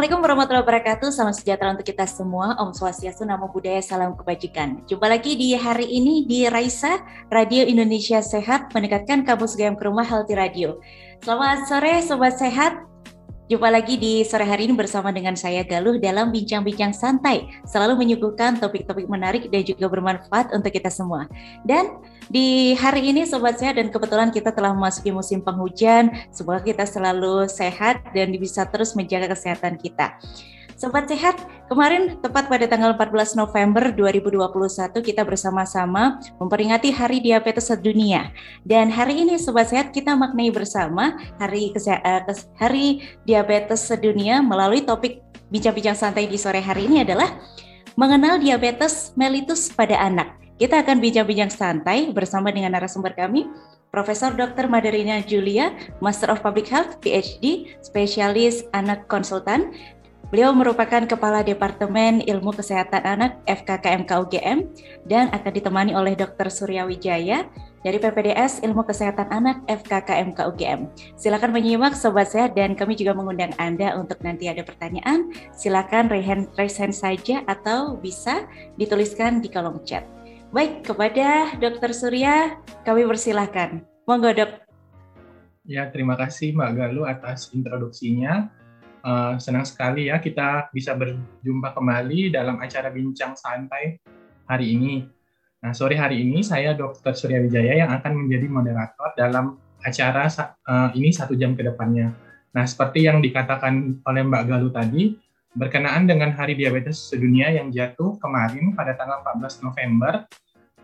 Assalamualaikum warahmatullahi wabarakatuh. Salam sejahtera untuk kita semua. Om Swastiastu, Namo Buddhaya, Salam Kebajikan. Jumpa lagi di hari ini di Raisa, Radio Indonesia Sehat, mendekatkan kamu segala ke rumah Healthy Radio. Selamat sore Sobat Sehat. Jumpa lagi di sore hari ini bersama dengan saya Galuh dalam bincang-bincang santai, selalu menyuguhkan topik-topik menarik dan juga bermanfaat untuk kita semua. Dan di hari ini Sobat Sehat dan kebetulan kita telah memasuki musim penghujan, semoga kita selalu sehat dan bisa terus menjaga kesehatan kita. Sobat Sehat, kemarin tepat pada tanggal 14 November 2021 kita bersama-sama memperingati Hari Diabetes Sedunia. Dan hari ini Sobat Sehat kita maknai bersama Hari uh, Hari Diabetes Sedunia melalui topik bincang-bincang santai di sore hari ini adalah mengenal diabetes mellitus pada anak. Kita akan bincang-bincang santai bersama dengan narasumber kami, Profesor Dr. Madarina Julia, Master of Public Health, PhD, spesialis anak konsultan, Beliau merupakan Kepala Departemen Ilmu Kesehatan Anak FKKMK UGM dan akan ditemani oleh Dr. Surya Wijaya dari PPDS Ilmu Kesehatan Anak FKKMK UGM. Silakan menyimak Sobat Sehat dan kami juga mengundang Anda untuk nanti ada pertanyaan. Silakan raise hand saja atau bisa dituliskan di kolom chat. Baik, kepada Dr. Surya kami persilahkan. Monggo dok. Ya, terima kasih Mbak Galuh atas introduksinya. Uh, senang sekali ya kita bisa berjumpa kembali dalam acara bincang santai hari ini. Nah, sore hari ini saya Dr. Surya Wijaya yang akan menjadi moderator dalam acara uh, ini satu jam ke depannya. Nah, seperti yang dikatakan oleh Mbak Galuh tadi, berkenaan dengan Hari Diabetes Sedunia yang jatuh kemarin pada tanggal 14 November,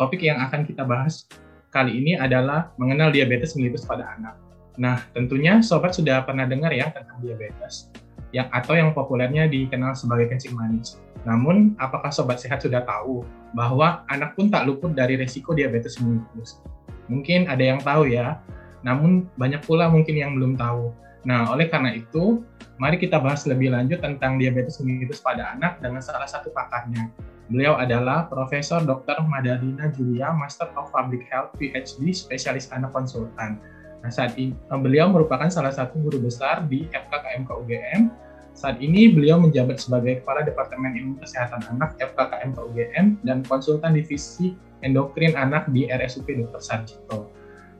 topik yang akan kita bahas kali ini adalah mengenal diabetes mellitus pada anak. Nah, tentunya sobat sudah pernah dengar ya tentang diabetes yang atau yang populernya dikenal sebagai kencing manis. Namun, apakah sobat sehat sudah tahu bahwa anak pun tak luput dari resiko diabetes mellitus? Mungkin ada yang tahu ya, namun banyak pula mungkin yang belum tahu. Nah, oleh karena itu, mari kita bahas lebih lanjut tentang diabetes mellitus pada anak dengan salah satu pakarnya. Beliau adalah Profesor Dr. Madalina Julia, Master of Public Health, PhD, spesialis anak konsultan. Nah, saat ini beliau merupakan salah satu guru besar di FKKMK UGM. Saat ini beliau menjabat sebagai Kepala Departemen Ilmu Kesehatan Anak FKKMK UGM dan konsultan divisi endokrin anak di RSUP Dr. Sarjito.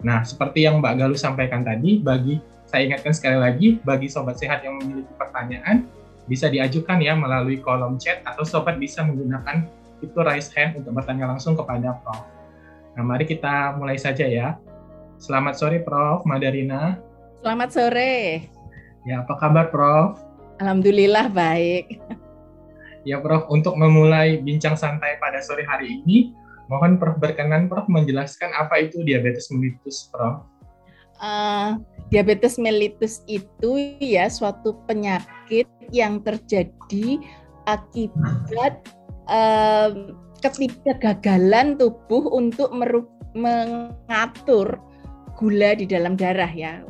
Nah, seperti yang Mbak Galuh sampaikan tadi, bagi saya ingatkan sekali lagi, bagi sobat sehat yang memiliki pertanyaan, bisa diajukan ya melalui kolom chat atau sobat bisa menggunakan fitur raise hand untuk bertanya langsung kepada Prof. Nah, mari kita mulai saja ya. Selamat sore Prof. Madarina. Selamat sore. Ya, apa kabar Prof? Alhamdulillah baik. Ya Prof, untuk memulai bincang santai pada sore hari ini, mohon Prof berkenan Prof menjelaskan apa itu diabetes mellitus Prof. Uh, diabetes mellitus itu ya suatu penyakit yang terjadi akibat uh, ketidaggagalan tubuh untuk mengatur gula di dalam darah ya.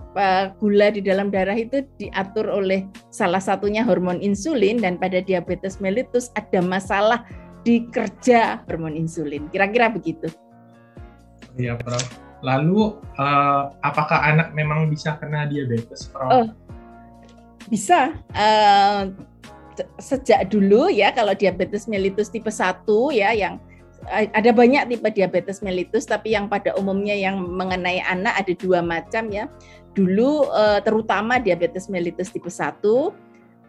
Gula di dalam darah itu diatur oleh salah satunya hormon insulin dan pada diabetes mellitus ada masalah di kerja hormon insulin. Kira-kira begitu. Iya, Prof. Lalu uh, apakah anak memang bisa kena diabetes, Prof? Oh, bisa. Uh, sejak dulu ya kalau diabetes mellitus tipe 1 ya yang ada banyak tipe diabetes mellitus tapi yang pada umumnya yang mengenai anak ada dua macam ya. Dulu eh, terutama diabetes mellitus tipe 1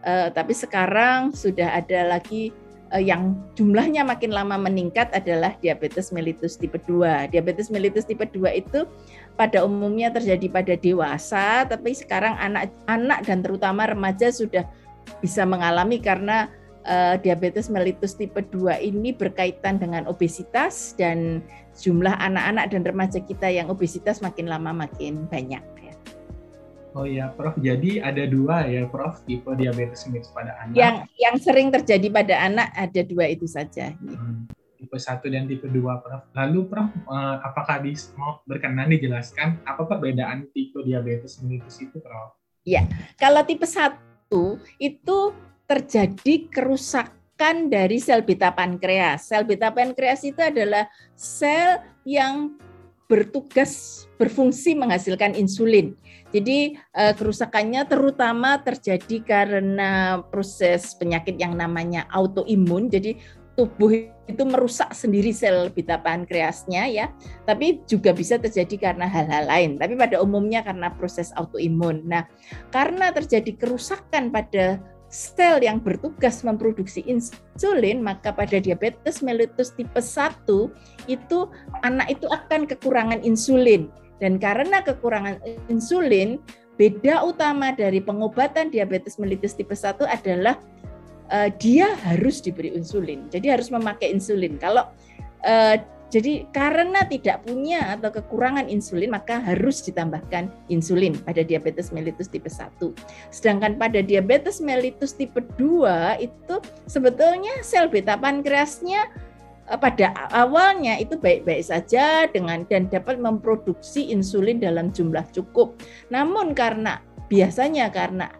eh, tapi sekarang sudah ada lagi eh, yang jumlahnya makin lama meningkat adalah diabetes mellitus tipe 2. Diabetes mellitus tipe 2 itu pada umumnya terjadi pada dewasa tapi sekarang anak-anak dan terutama remaja sudah bisa mengalami karena uh, diabetes mellitus tipe 2 ini berkaitan dengan obesitas dan jumlah anak-anak dan remaja kita yang obesitas makin lama makin banyak. Ya. Oh ya, Prof. Jadi ada dua ya, Prof. Tipe diabetes mellitus pada anak. Yang yang sering terjadi pada anak ada dua itu saja. Hmm, tipe 1 dan tipe 2, Prof. Lalu, Prof, uh, apakah bisa mau berkenan dijelaskan apa perbedaan tipe diabetes mellitus itu, Prof? Ya, kalau tipe 1 itu terjadi kerusakan dari sel beta pankreas. Sel beta pankreas itu adalah sel yang bertugas berfungsi menghasilkan insulin. Jadi uh, kerusakannya terutama terjadi karena proses penyakit yang namanya autoimun. Jadi tubuh itu merusak sendiri sel beta pankreasnya ya. Tapi juga bisa terjadi karena hal-hal lain. Tapi pada umumnya karena proses autoimun. Nah, karena terjadi kerusakan pada sel yang bertugas memproduksi insulin, maka pada diabetes mellitus tipe 1 itu anak itu akan kekurangan insulin. Dan karena kekurangan insulin, beda utama dari pengobatan diabetes mellitus tipe 1 adalah uh, dia harus diberi insulin. Jadi harus memakai insulin. Kalau uh, jadi karena tidak punya atau kekurangan insulin maka harus ditambahkan insulin pada diabetes mellitus tipe 1. Sedangkan pada diabetes mellitus tipe 2 itu sebetulnya sel beta pankreasnya eh, pada awalnya itu baik-baik saja dengan dan dapat memproduksi insulin dalam jumlah cukup. Namun karena biasanya karena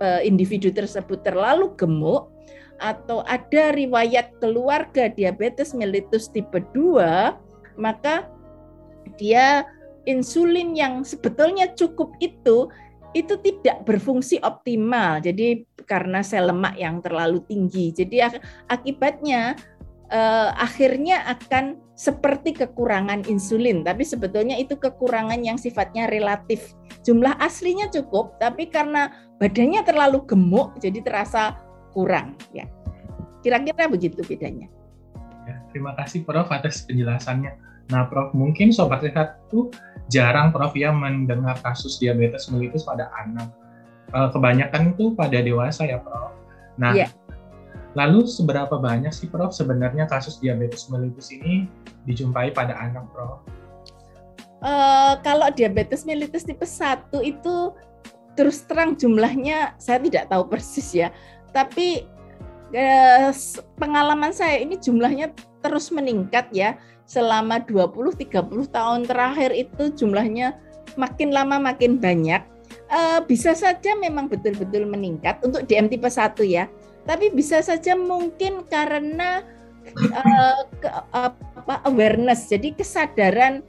eh, individu tersebut terlalu gemuk atau ada riwayat keluarga diabetes mellitus tipe 2, maka dia insulin yang sebetulnya cukup itu itu tidak berfungsi optimal. Jadi karena sel lemak yang terlalu tinggi. Jadi akibatnya eh, akhirnya akan seperti kekurangan insulin, tapi sebetulnya itu kekurangan yang sifatnya relatif. Jumlah aslinya cukup, tapi karena badannya terlalu gemuk jadi terasa kurang ya. Kira-kira begitu bedanya. Ya, terima kasih Prof atas penjelasannya. Nah, Prof, mungkin sobat sehat tuh jarang Prof ya mendengar kasus diabetes mellitus pada anak. Eh, kebanyakan itu pada dewasa ya, Prof. Nah, ya. lalu seberapa banyak sih Prof sebenarnya kasus diabetes mellitus ini dijumpai pada anak, Prof? Uh, kalau diabetes mellitus tipe 1 itu terus terang jumlahnya saya tidak tahu persis ya tapi eh, pengalaman saya ini jumlahnya terus meningkat ya. Selama 20-30 tahun terakhir itu jumlahnya makin lama makin banyak. Eh, bisa saja memang betul-betul meningkat untuk DM tipe 1 ya. Tapi bisa saja mungkin karena eh, awareness. Jadi kesadaran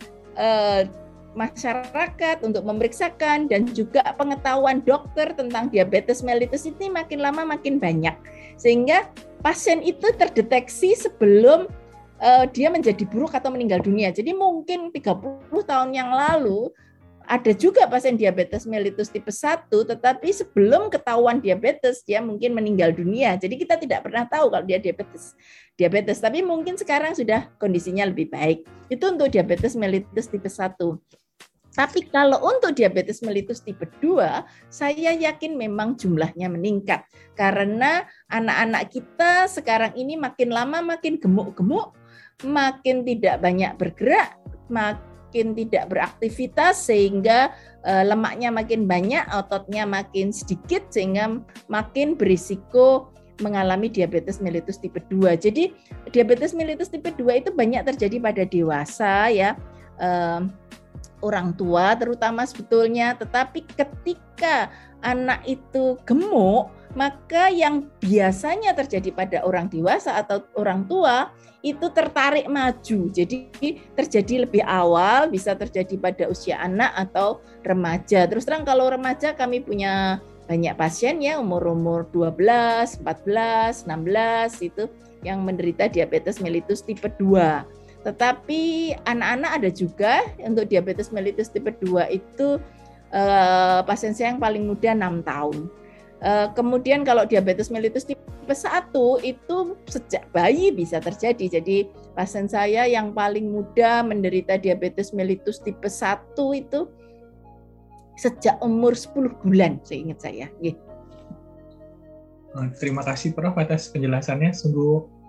masyarakat untuk memeriksakan dan juga pengetahuan dokter tentang diabetes mellitus ini makin lama makin banyak sehingga pasien itu terdeteksi sebelum uh, dia menjadi buruk atau meninggal dunia. Jadi mungkin 30 tahun yang lalu ada juga pasien diabetes mellitus tipe 1 tetapi sebelum ketahuan diabetes dia mungkin meninggal dunia. Jadi kita tidak pernah tahu kalau dia diabetes. Diabetes tapi mungkin sekarang sudah kondisinya lebih baik. Itu untuk diabetes mellitus tipe 1. Tapi kalau untuk diabetes mellitus tipe 2, saya yakin memang jumlahnya meningkat. Karena anak-anak kita sekarang ini makin lama makin gemuk-gemuk, makin tidak banyak bergerak, makin tidak beraktivitas sehingga eh, lemaknya makin banyak, ototnya makin sedikit sehingga makin berisiko mengalami diabetes mellitus tipe 2. Jadi diabetes mellitus tipe 2 itu banyak terjadi pada dewasa ya orang tua terutama sebetulnya, tetapi ketika anak itu gemuk, maka yang biasanya terjadi pada orang dewasa atau orang tua itu tertarik maju. Jadi terjadi lebih awal, bisa terjadi pada usia anak atau remaja. Terus terang kalau remaja kami punya banyak pasien ya umur-umur 12, 14, 16 itu yang menderita diabetes mellitus tipe 2. Tetapi anak-anak ada juga untuk diabetes mellitus tipe 2 itu eh, pasien saya yang paling muda 6 tahun. Eh, kemudian kalau diabetes mellitus tipe 1 itu sejak bayi bisa terjadi. Jadi pasien saya yang paling muda menderita diabetes mellitus tipe 1 itu sejak umur 10 bulan, seingat saya. Terima kasih Prof atas penjelasannya. Sungguh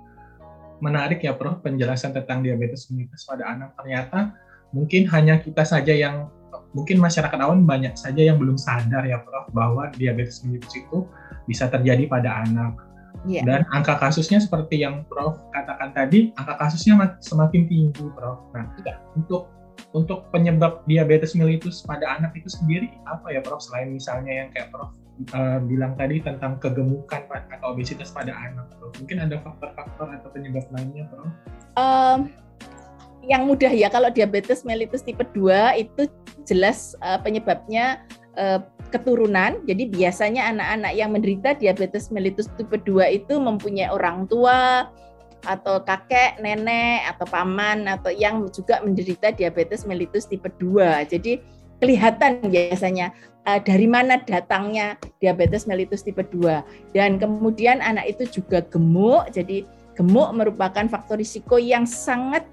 menarik ya Prof penjelasan tentang diabetes mellitus pada anak. Ternyata mungkin hanya kita saja yang mungkin masyarakat awam banyak saja yang belum sadar ya Prof bahwa diabetes mellitus itu bisa terjadi pada anak. Yeah. Dan angka kasusnya seperti yang Prof katakan tadi, angka kasusnya semakin tinggi Prof. Nah, yeah. untuk untuk penyebab diabetes mellitus pada anak itu sendiri apa ya Prof selain misalnya yang kayak Prof uh, bilang tadi tentang kegemukan atau obesitas pada anak, bro. Mungkin ada faktor-faktor atau penyebab lainnya, bro? Um, yang mudah ya kalau diabetes mellitus tipe 2 itu jelas uh, penyebabnya uh, keturunan. Jadi biasanya anak-anak yang menderita diabetes mellitus tipe 2 itu mempunyai orang tua atau kakek, nenek atau paman atau yang juga menderita diabetes mellitus tipe 2. Jadi kelihatan biasanya uh, dari mana datangnya diabetes mellitus tipe 2 dan kemudian anak itu juga gemuk. Jadi gemuk merupakan faktor risiko yang sangat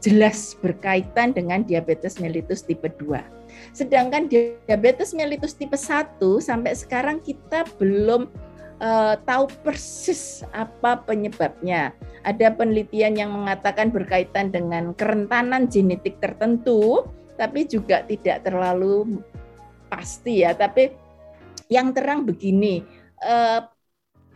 jelas berkaitan dengan diabetes mellitus tipe 2. Sedangkan diabetes mellitus tipe 1 sampai sekarang kita belum uh, tahu persis apa penyebabnya. Ada penelitian yang mengatakan berkaitan dengan kerentanan genetik tertentu, tapi juga tidak terlalu pasti ya. Tapi yang terang begini, uh,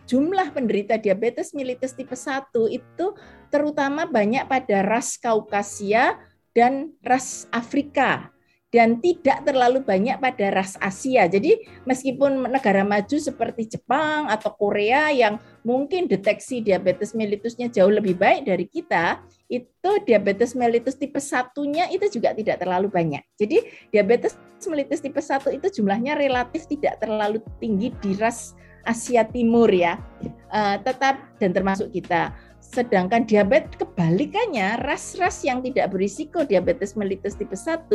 jumlah penderita diabetes mellitus tipe 1 itu terutama banyak pada ras Kaukasia dan ras Afrika dan tidak terlalu banyak pada ras Asia. Jadi meskipun negara maju seperti Jepang atau Korea yang mungkin deteksi diabetes mellitusnya jauh lebih baik dari kita, itu diabetes mellitus tipe satunya itu juga tidak terlalu banyak. Jadi diabetes mellitus tipe 1 itu jumlahnya relatif tidak terlalu tinggi di ras Asia Timur ya, uh, tetap dan termasuk kita. Sedangkan diabetes kebalikannya, ras-ras yang tidak berisiko diabetes mellitus tipe 1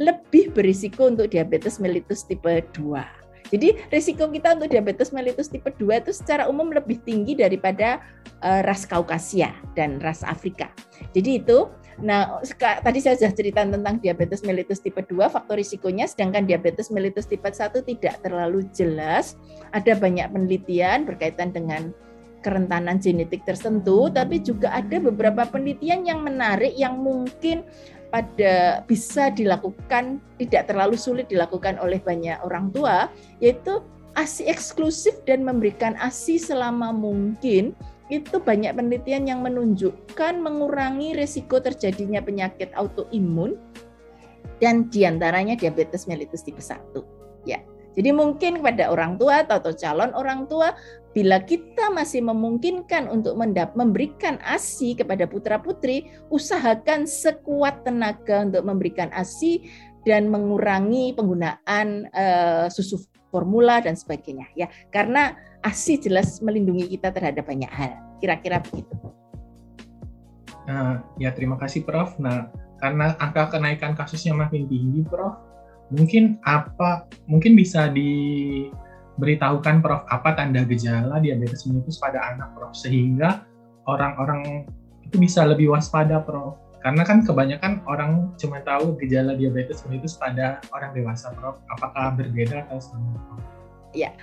lebih berisiko untuk diabetes mellitus tipe 2. Jadi risiko kita untuk diabetes mellitus tipe 2 itu secara umum lebih tinggi daripada uh, ras Kaukasia dan ras Afrika. Jadi itu Nah, tadi saya sudah cerita tentang diabetes mellitus tipe 2, faktor risikonya, sedangkan diabetes mellitus tipe 1 tidak terlalu jelas. Ada banyak penelitian berkaitan dengan kerentanan genetik tertentu, tapi juga ada beberapa penelitian yang menarik yang mungkin pada bisa dilakukan tidak terlalu sulit dilakukan oleh banyak orang tua, yaitu ASI eksklusif dan memberikan ASI selama mungkin itu banyak penelitian yang menunjukkan mengurangi risiko terjadinya penyakit autoimun dan di antaranya diabetes mellitus tipe 1. Ya, jadi mungkin kepada orang tua atau, atau calon orang tua, bila kita masih memungkinkan untuk mendap memberikan ASI kepada putra putri, usahakan sekuat tenaga untuk memberikan ASI dan mengurangi penggunaan uh, susu formula dan sebagainya ya karena ASI jelas melindungi kita terhadap banyak hal kira-kira begitu. Nah, ya terima kasih Prof. Nah, karena angka kenaikan kasusnya makin tinggi, Prof, mungkin apa mungkin bisa diberitahukan Prof apa tanda gejala diabetes mellitus pada anak Prof sehingga orang-orang itu bisa lebih waspada Prof karena kan kebanyakan orang cuma tahu gejala diabetes mellitus pada orang dewasa, Prof. Apakah berbeda atau sama? Ya,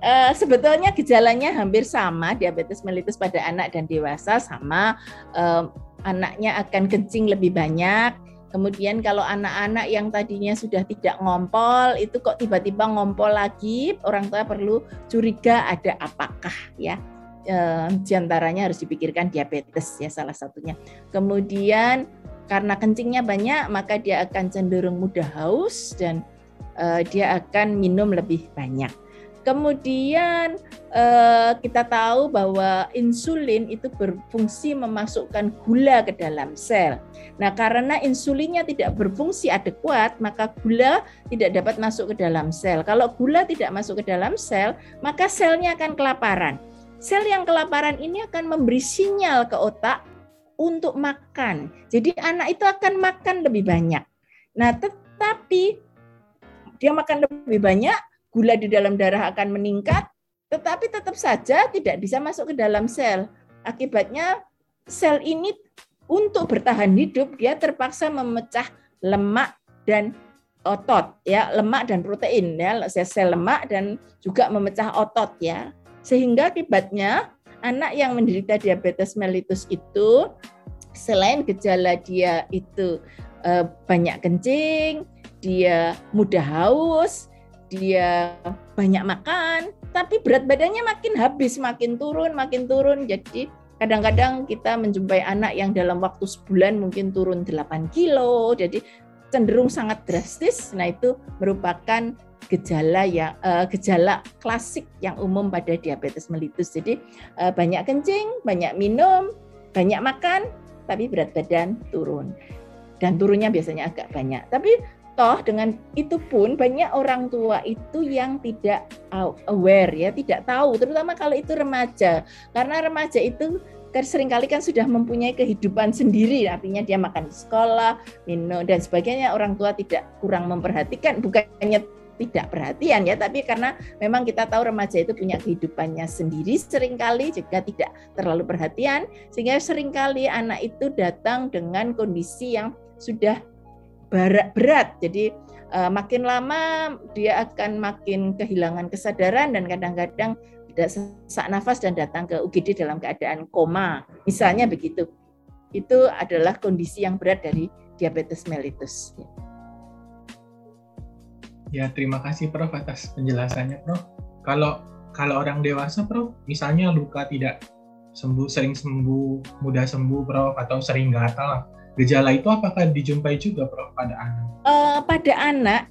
uh, sebetulnya gejalanya hampir sama diabetes mellitus pada anak dan dewasa sama uh, anaknya akan kencing lebih banyak. Kemudian kalau anak-anak yang tadinya sudah tidak ngompol itu kok tiba-tiba ngompol lagi, orang tua perlu curiga ada apakah ya eh, di antaranya harus dipikirkan diabetes ya salah satunya. Kemudian karena kencingnya banyak maka dia akan cenderung mudah haus dan eh, dia akan minum lebih banyak. Kemudian eh, kita tahu bahwa insulin itu berfungsi memasukkan gula ke dalam sel. Nah, karena insulinnya tidak berfungsi adekuat, maka gula tidak dapat masuk ke dalam sel. Kalau gula tidak masuk ke dalam sel, maka selnya akan kelaparan. Sel yang kelaparan ini akan memberi sinyal ke otak untuk makan. Jadi anak itu akan makan lebih banyak. Nah, tetapi dia makan lebih banyak, gula di dalam darah akan meningkat, tetapi tetap saja tidak bisa masuk ke dalam sel. Akibatnya sel ini untuk bertahan hidup dia terpaksa memecah lemak dan otot ya, lemak dan protein ya, sel lemak dan juga memecah otot ya. Sehingga akibatnya anak yang menderita diabetes mellitus itu selain gejala dia itu eh, banyak kencing, dia mudah haus, dia banyak makan, tapi berat badannya makin habis, makin turun, makin turun. Jadi kadang-kadang kita menjumpai anak yang dalam waktu sebulan mungkin turun 8 kilo, jadi cenderung sangat drastis. Nah itu merupakan gejala yang uh, gejala klasik yang umum pada diabetes mellitus. Jadi uh, banyak kencing, banyak minum, banyak makan, tapi berat badan turun. Dan turunnya biasanya agak banyak. Tapi toh dengan itu pun banyak orang tua itu yang tidak aware ya, tidak tahu, terutama kalau itu remaja. Karena remaja itu sering kali kan sudah mempunyai kehidupan sendiri, artinya dia makan di sekolah, minum dan sebagainya. Orang tua tidak kurang memperhatikan, bukannya tidak perhatian ya, tapi karena memang kita tahu remaja itu punya kehidupannya sendiri sering kali juga tidak terlalu perhatian, sehingga sering kali anak itu datang dengan kondisi yang sudah berat, berat. Jadi uh, makin lama dia akan makin kehilangan kesadaran dan kadang-kadang tidak sesak nafas dan datang ke UGD dalam keadaan koma. Misalnya begitu. Itu adalah kondisi yang berat dari diabetes mellitus. Ya, terima kasih Prof atas penjelasannya, Prof. Kalau kalau orang dewasa, Prof, misalnya luka tidak sembuh, sering sembuh, mudah sembuh, Prof, atau sering gatal, gejala itu apakah dijumpai juga, Prof, pada anak? Uh, pada anak.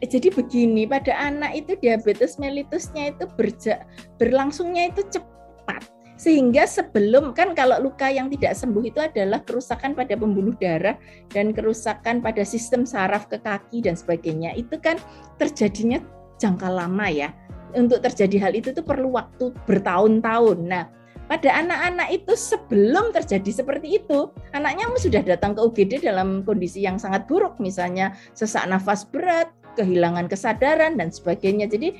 Jadi begini pada anak itu diabetes mellitusnya itu berja, berlangsungnya itu cepat. Sehingga sebelum kan kalau luka yang tidak sembuh itu adalah kerusakan pada pembuluh darah dan kerusakan pada sistem saraf ke kaki dan sebagainya. Itu kan terjadinya jangka lama ya. Untuk terjadi hal itu tuh perlu waktu bertahun-tahun. Nah pada anak-anak itu sebelum terjadi seperti itu anaknya sudah datang ke UGD dalam kondisi yang sangat buruk misalnya sesak nafas berat kehilangan kesadaran dan sebagainya. Jadi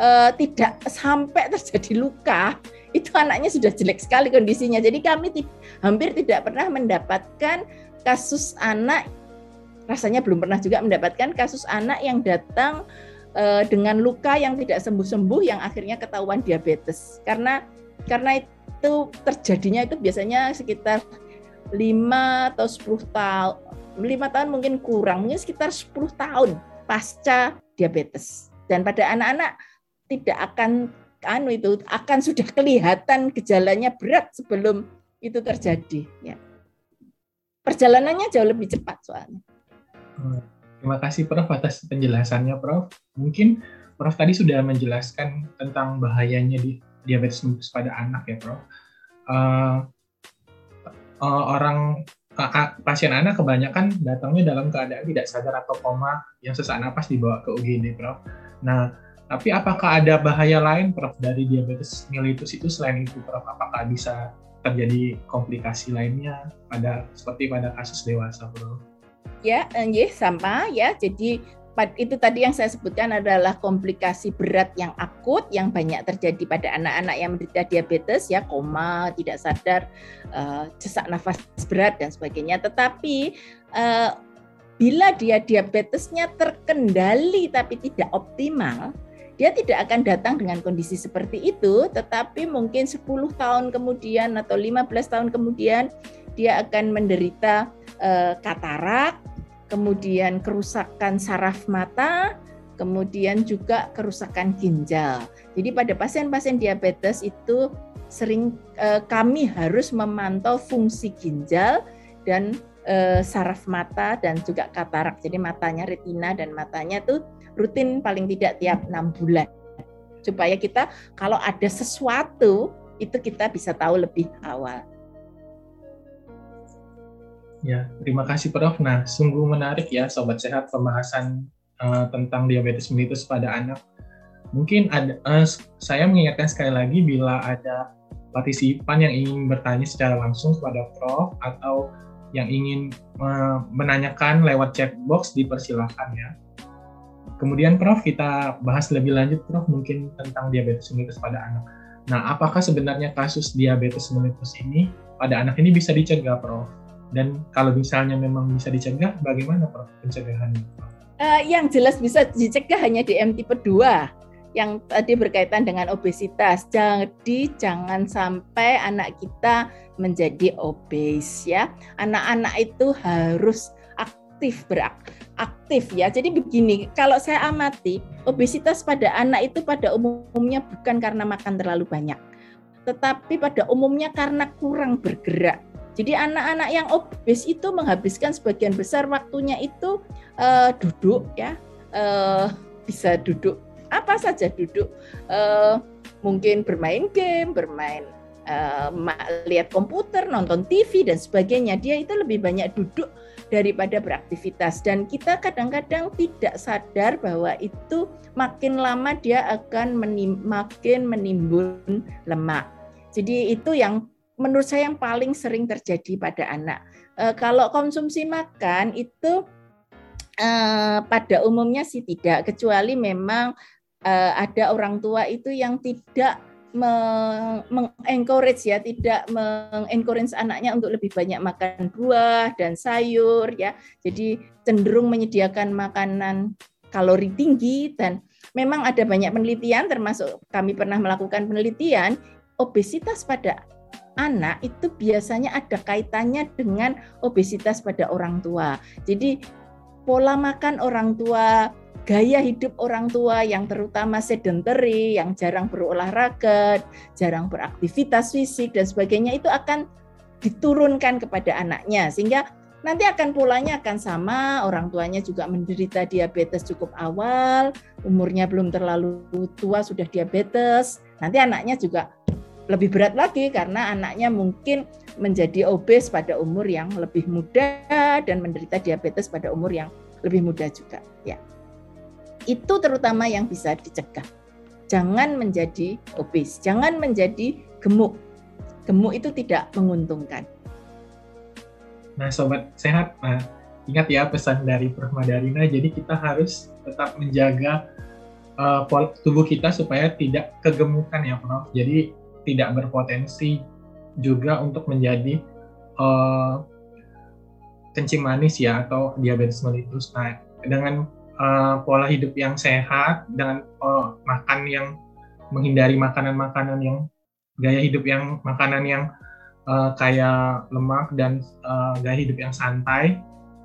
uh, tidak sampai terjadi luka, itu anaknya sudah jelek sekali kondisinya. Jadi kami hampir tidak pernah mendapatkan kasus anak rasanya belum pernah juga mendapatkan kasus anak yang datang uh, dengan luka yang tidak sembuh-sembuh yang akhirnya ketahuan diabetes. Karena karena itu terjadinya itu biasanya sekitar 5 atau 10 tahun, 5 tahun mungkin kurang, mungkin sekitar 10 tahun pasca diabetes. Dan pada anak-anak tidak akan anu itu akan sudah kelihatan gejalanya berat sebelum itu terjadi ya. Perjalanannya jauh lebih cepat soalnya. Hmm, terima kasih Prof atas penjelasannya Prof. Mungkin Prof tadi sudah menjelaskan tentang bahayanya di diabetes mellitus pada anak ya Prof. Uh, uh, orang pasien anak kebanyakan datangnya dalam keadaan tidak sadar atau koma yang sesak napas dibawa ke UGD, Prof. Nah, tapi apakah ada bahaya lain, Prof, dari diabetes mellitus itu selain itu, Prof? Apakah bisa terjadi komplikasi lainnya pada seperti pada kasus dewasa, Prof? Ya, ya sama ya. Jadi itu tadi yang saya sebutkan adalah komplikasi berat yang akut yang banyak terjadi pada anak-anak yang menderita diabetes ya koma tidak sadar uh, sesak nafas berat dan sebagainya. Tetapi uh, bila dia diabetesnya terkendali tapi tidak optimal dia tidak akan datang dengan kondisi seperti itu. Tetapi mungkin 10 tahun kemudian atau 15 tahun kemudian dia akan menderita uh, katarak kemudian kerusakan saraf mata, kemudian juga kerusakan ginjal. Jadi pada pasien-pasien diabetes itu sering eh, kami harus memantau fungsi ginjal dan eh, saraf mata dan juga katarak. Jadi matanya retina dan matanya tuh rutin paling tidak tiap enam bulan supaya kita kalau ada sesuatu itu kita bisa tahu lebih awal. Ya, terima kasih Prof. Nah, sungguh menarik ya Sobat Sehat pembahasan uh, tentang diabetes mellitus pada anak. Mungkin ada, uh, saya mengingatkan sekali lagi bila ada partisipan yang ingin bertanya secara langsung kepada Prof atau yang ingin uh, menanyakan lewat chat box dipersilahkan ya. Kemudian Prof kita bahas lebih lanjut Prof mungkin tentang diabetes mellitus pada anak. Nah, apakah sebenarnya kasus diabetes mellitus ini pada anak ini bisa dicegah Prof? Dan kalau misalnya memang bisa dicegah, bagaimana Prof pencegahannya? Uh, yang jelas bisa dicegah hanya DM tipe 2 yang tadi berkaitan dengan obesitas. Jadi jangan sampai anak kita menjadi obes ya. Anak-anak itu harus aktif beraktif ya. Jadi begini, kalau saya amati obesitas pada anak itu pada umumnya bukan karena makan terlalu banyak, tetapi pada umumnya karena kurang bergerak jadi anak-anak yang obes itu menghabiskan sebagian besar waktunya itu uh, duduk ya, uh, bisa duduk apa saja duduk, uh, mungkin bermain game, bermain uh, lihat komputer, nonton TV dan sebagainya. Dia itu lebih banyak duduk daripada beraktivitas dan kita kadang-kadang tidak sadar bahwa itu makin lama dia akan menim makin menimbun lemak. Jadi itu yang menurut saya yang paling sering terjadi pada anak. E, kalau konsumsi makan itu e, pada umumnya sih tidak, kecuali memang e, ada orang tua itu yang tidak mengencourage ya, tidak mengencourage anaknya untuk lebih banyak makan buah dan sayur ya. Jadi cenderung menyediakan makanan kalori tinggi dan memang ada banyak penelitian termasuk kami pernah melakukan penelitian obesitas pada anak itu biasanya ada kaitannya dengan obesitas pada orang tua. Jadi pola makan orang tua gaya hidup orang tua yang terutama sedentary, yang jarang berolahraga, jarang beraktivitas fisik dan sebagainya itu akan diturunkan kepada anaknya sehingga nanti akan polanya akan sama, orang tuanya juga menderita diabetes cukup awal, umurnya belum terlalu tua sudah diabetes, nanti anaknya juga lebih berat lagi karena anaknya mungkin menjadi obes pada umur yang lebih muda dan menderita diabetes pada umur yang lebih muda juga ya. Itu terutama yang bisa dicegah. Jangan menjadi obes, jangan menjadi gemuk. Gemuk itu tidak menguntungkan. Nah, sobat sehat, nah, ingat ya pesan dari Prof. Madarina, jadi kita harus tetap menjaga uh, tubuh kita supaya tidak kegemukan ya, Prof. Jadi tidak berpotensi juga untuk menjadi uh, kencing manis ya atau diabetes mellitus. Nah, dengan uh, pola hidup yang sehat dengan uh, makan yang menghindari makanan-makanan yang gaya hidup yang makanan yang uh, kayak lemak dan uh, gaya hidup yang santai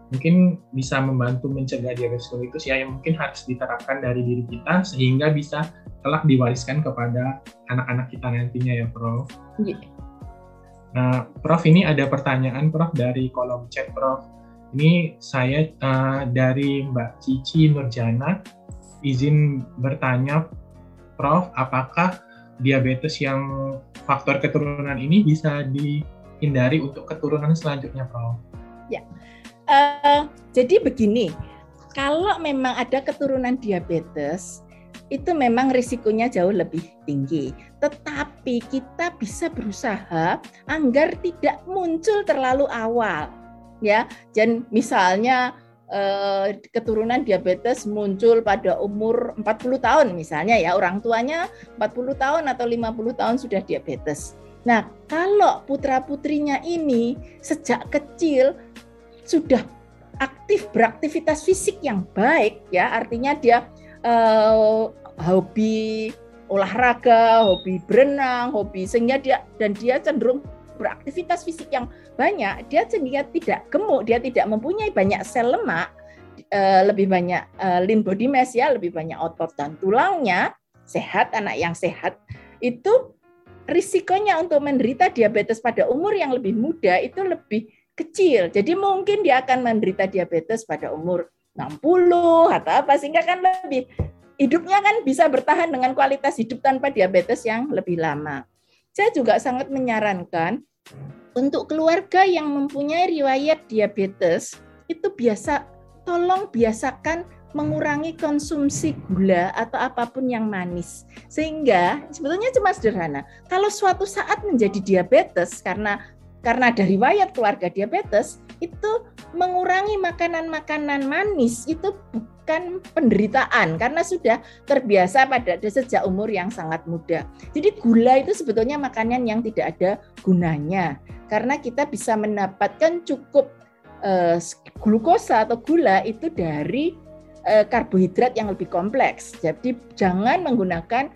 mungkin bisa membantu mencegah diabetes mellitus ya yang mungkin harus diterapkan dari diri kita sehingga bisa telah diwariskan kepada anak-anak kita nantinya ya Prof. Yeah. Nah, Prof ini ada pertanyaan Prof dari kolom chat Prof. Ini saya uh, dari Mbak Cici Nurjana izin bertanya, Prof, apakah diabetes yang faktor keturunan ini bisa dihindari untuk keturunan selanjutnya, Prof? Ya, uh, jadi begini, kalau memang ada keturunan diabetes, itu memang risikonya jauh lebih tinggi. Tetapi kita bisa berusaha agar tidak muncul terlalu awal ya. Dan misalnya eh, keturunan diabetes muncul pada umur 40 tahun misalnya ya, orang tuanya 40 tahun atau 50 tahun sudah diabetes. Nah, kalau putra-putrinya ini sejak kecil sudah aktif beraktivitas fisik yang baik ya, artinya dia eh, hobi olahraga, hobi berenang, hobi sehingga dia dan dia cenderung beraktivitas fisik yang banyak, dia sehingga tidak gemuk, dia tidak mempunyai banyak sel lemak, eh, lebih banyak eh, lean body mass ya, lebih banyak otot dan tulangnya sehat, anak yang sehat itu risikonya untuk menderita diabetes pada umur yang lebih muda itu lebih kecil. Jadi mungkin dia akan menderita diabetes pada umur 60 atau apa sehingga kan lebih hidupnya kan bisa bertahan dengan kualitas hidup tanpa diabetes yang lebih lama. Saya juga sangat menyarankan untuk keluarga yang mempunyai riwayat diabetes, itu biasa tolong biasakan mengurangi konsumsi gula atau apa pun yang manis. Sehingga sebetulnya cuma sederhana. Kalau suatu saat menjadi diabetes karena karena ada riwayat keluarga diabetes, itu mengurangi makanan-makanan manis itu bukan penderitaan karena sudah terbiasa pada sejak umur yang sangat muda. Jadi gula itu sebetulnya makanan yang tidak ada gunanya karena kita bisa mendapatkan cukup uh, glukosa atau gula itu dari uh, karbohidrat yang lebih kompleks. Jadi jangan menggunakan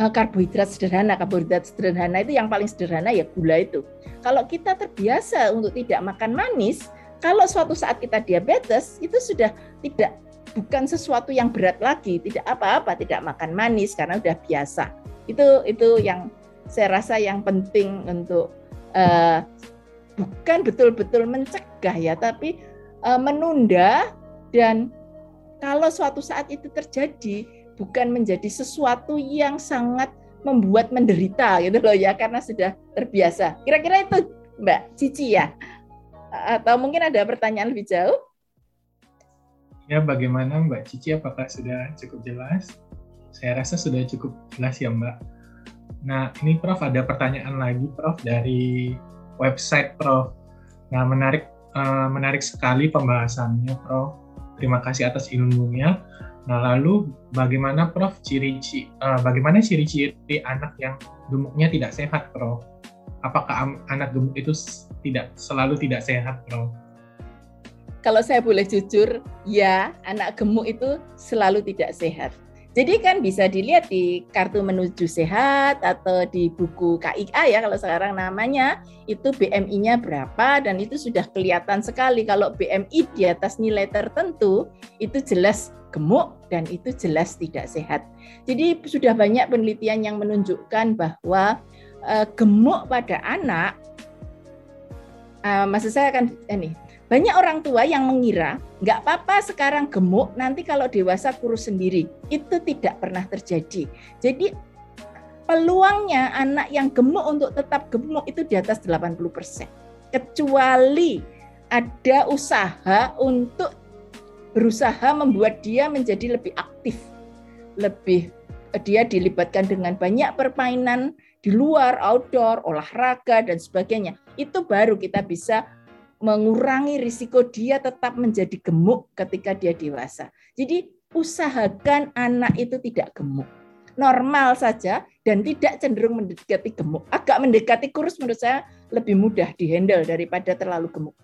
uh, karbohidrat sederhana. Karbohidrat sederhana itu yang paling sederhana ya gula itu. Kalau kita terbiasa untuk tidak makan manis, kalau suatu saat kita diabetes itu sudah tidak bukan sesuatu yang berat lagi, tidak apa-apa, tidak makan manis karena sudah biasa. Itu itu yang saya rasa yang penting untuk uh, bukan betul-betul mencegah ya, tapi uh, menunda dan kalau suatu saat itu terjadi bukan menjadi sesuatu yang sangat membuat menderita gitu loh ya karena sudah terbiasa. Kira-kira itu Mbak Cici ya? Atau mungkin ada pertanyaan lebih jauh? Ya, bagaimana Mbak Cici? Apakah sudah cukup jelas? Saya rasa sudah cukup jelas ya Mbak. Nah, ini Prof ada pertanyaan lagi Prof dari website Prof. Nah, menarik uh, menarik sekali pembahasannya Prof. Terima kasih atas ilmunya. Nah, lalu bagaimana Prof ciri-ciri uh, bagaimana ciri-ciri anak yang gemuknya tidak sehat, Prof? Apakah anak gemuk itu tidak selalu tidak sehat, Prof? Kalau saya boleh jujur, ya, anak gemuk itu selalu tidak sehat. Jadi kan bisa dilihat di kartu menuju sehat atau di buku KIA ya kalau sekarang namanya itu BMI-nya berapa dan itu sudah kelihatan sekali kalau BMI di atas nilai tertentu itu jelas gemuk dan itu jelas tidak sehat. Jadi sudah banyak penelitian yang menunjukkan bahwa uh, gemuk pada anak uh, maksud saya kan ini banyak orang tua yang mengira nggak apa-apa sekarang gemuk, nanti kalau dewasa kurus sendiri. Itu tidak pernah terjadi. Jadi peluangnya anak yang gemuk untuk tetap gemuk itu di atas 80%. Kecuali ada usaha untuk berusaha membuat dia menjadi lebih aktif. Lebih dia dilibatkan dengan banyak permainan di luar, outdoor, olahraga dan sebagainya. Itu baru kita bisa mengurangi risiko dia tetap menjadi gemuk ketika dia dewasa. Jadi usahakan anak itu tidak gemuk. Normal saja dan tidak cenderung mendekati gemuk. Agak mendekati kurus menurut saya lebih mudah dihandle daripada terlalu gemuk.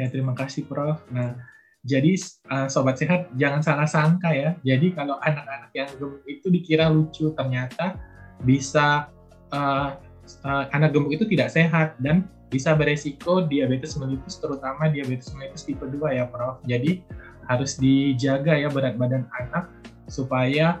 Ya, terima kasih Prof. Nah, jadi uh, sobat sehat jangan salah sangka ya. Jadi kalau anak-anak yang gemuk itu dikira lucu, ternyata bisa uh, uh, anak gemuk itu tidak sehat dan bisa beresiko diabetes mellitus terutama diabetes mellitus tipe 2 ya Prof. Jadi harus dijaga ya berat badan anak supaya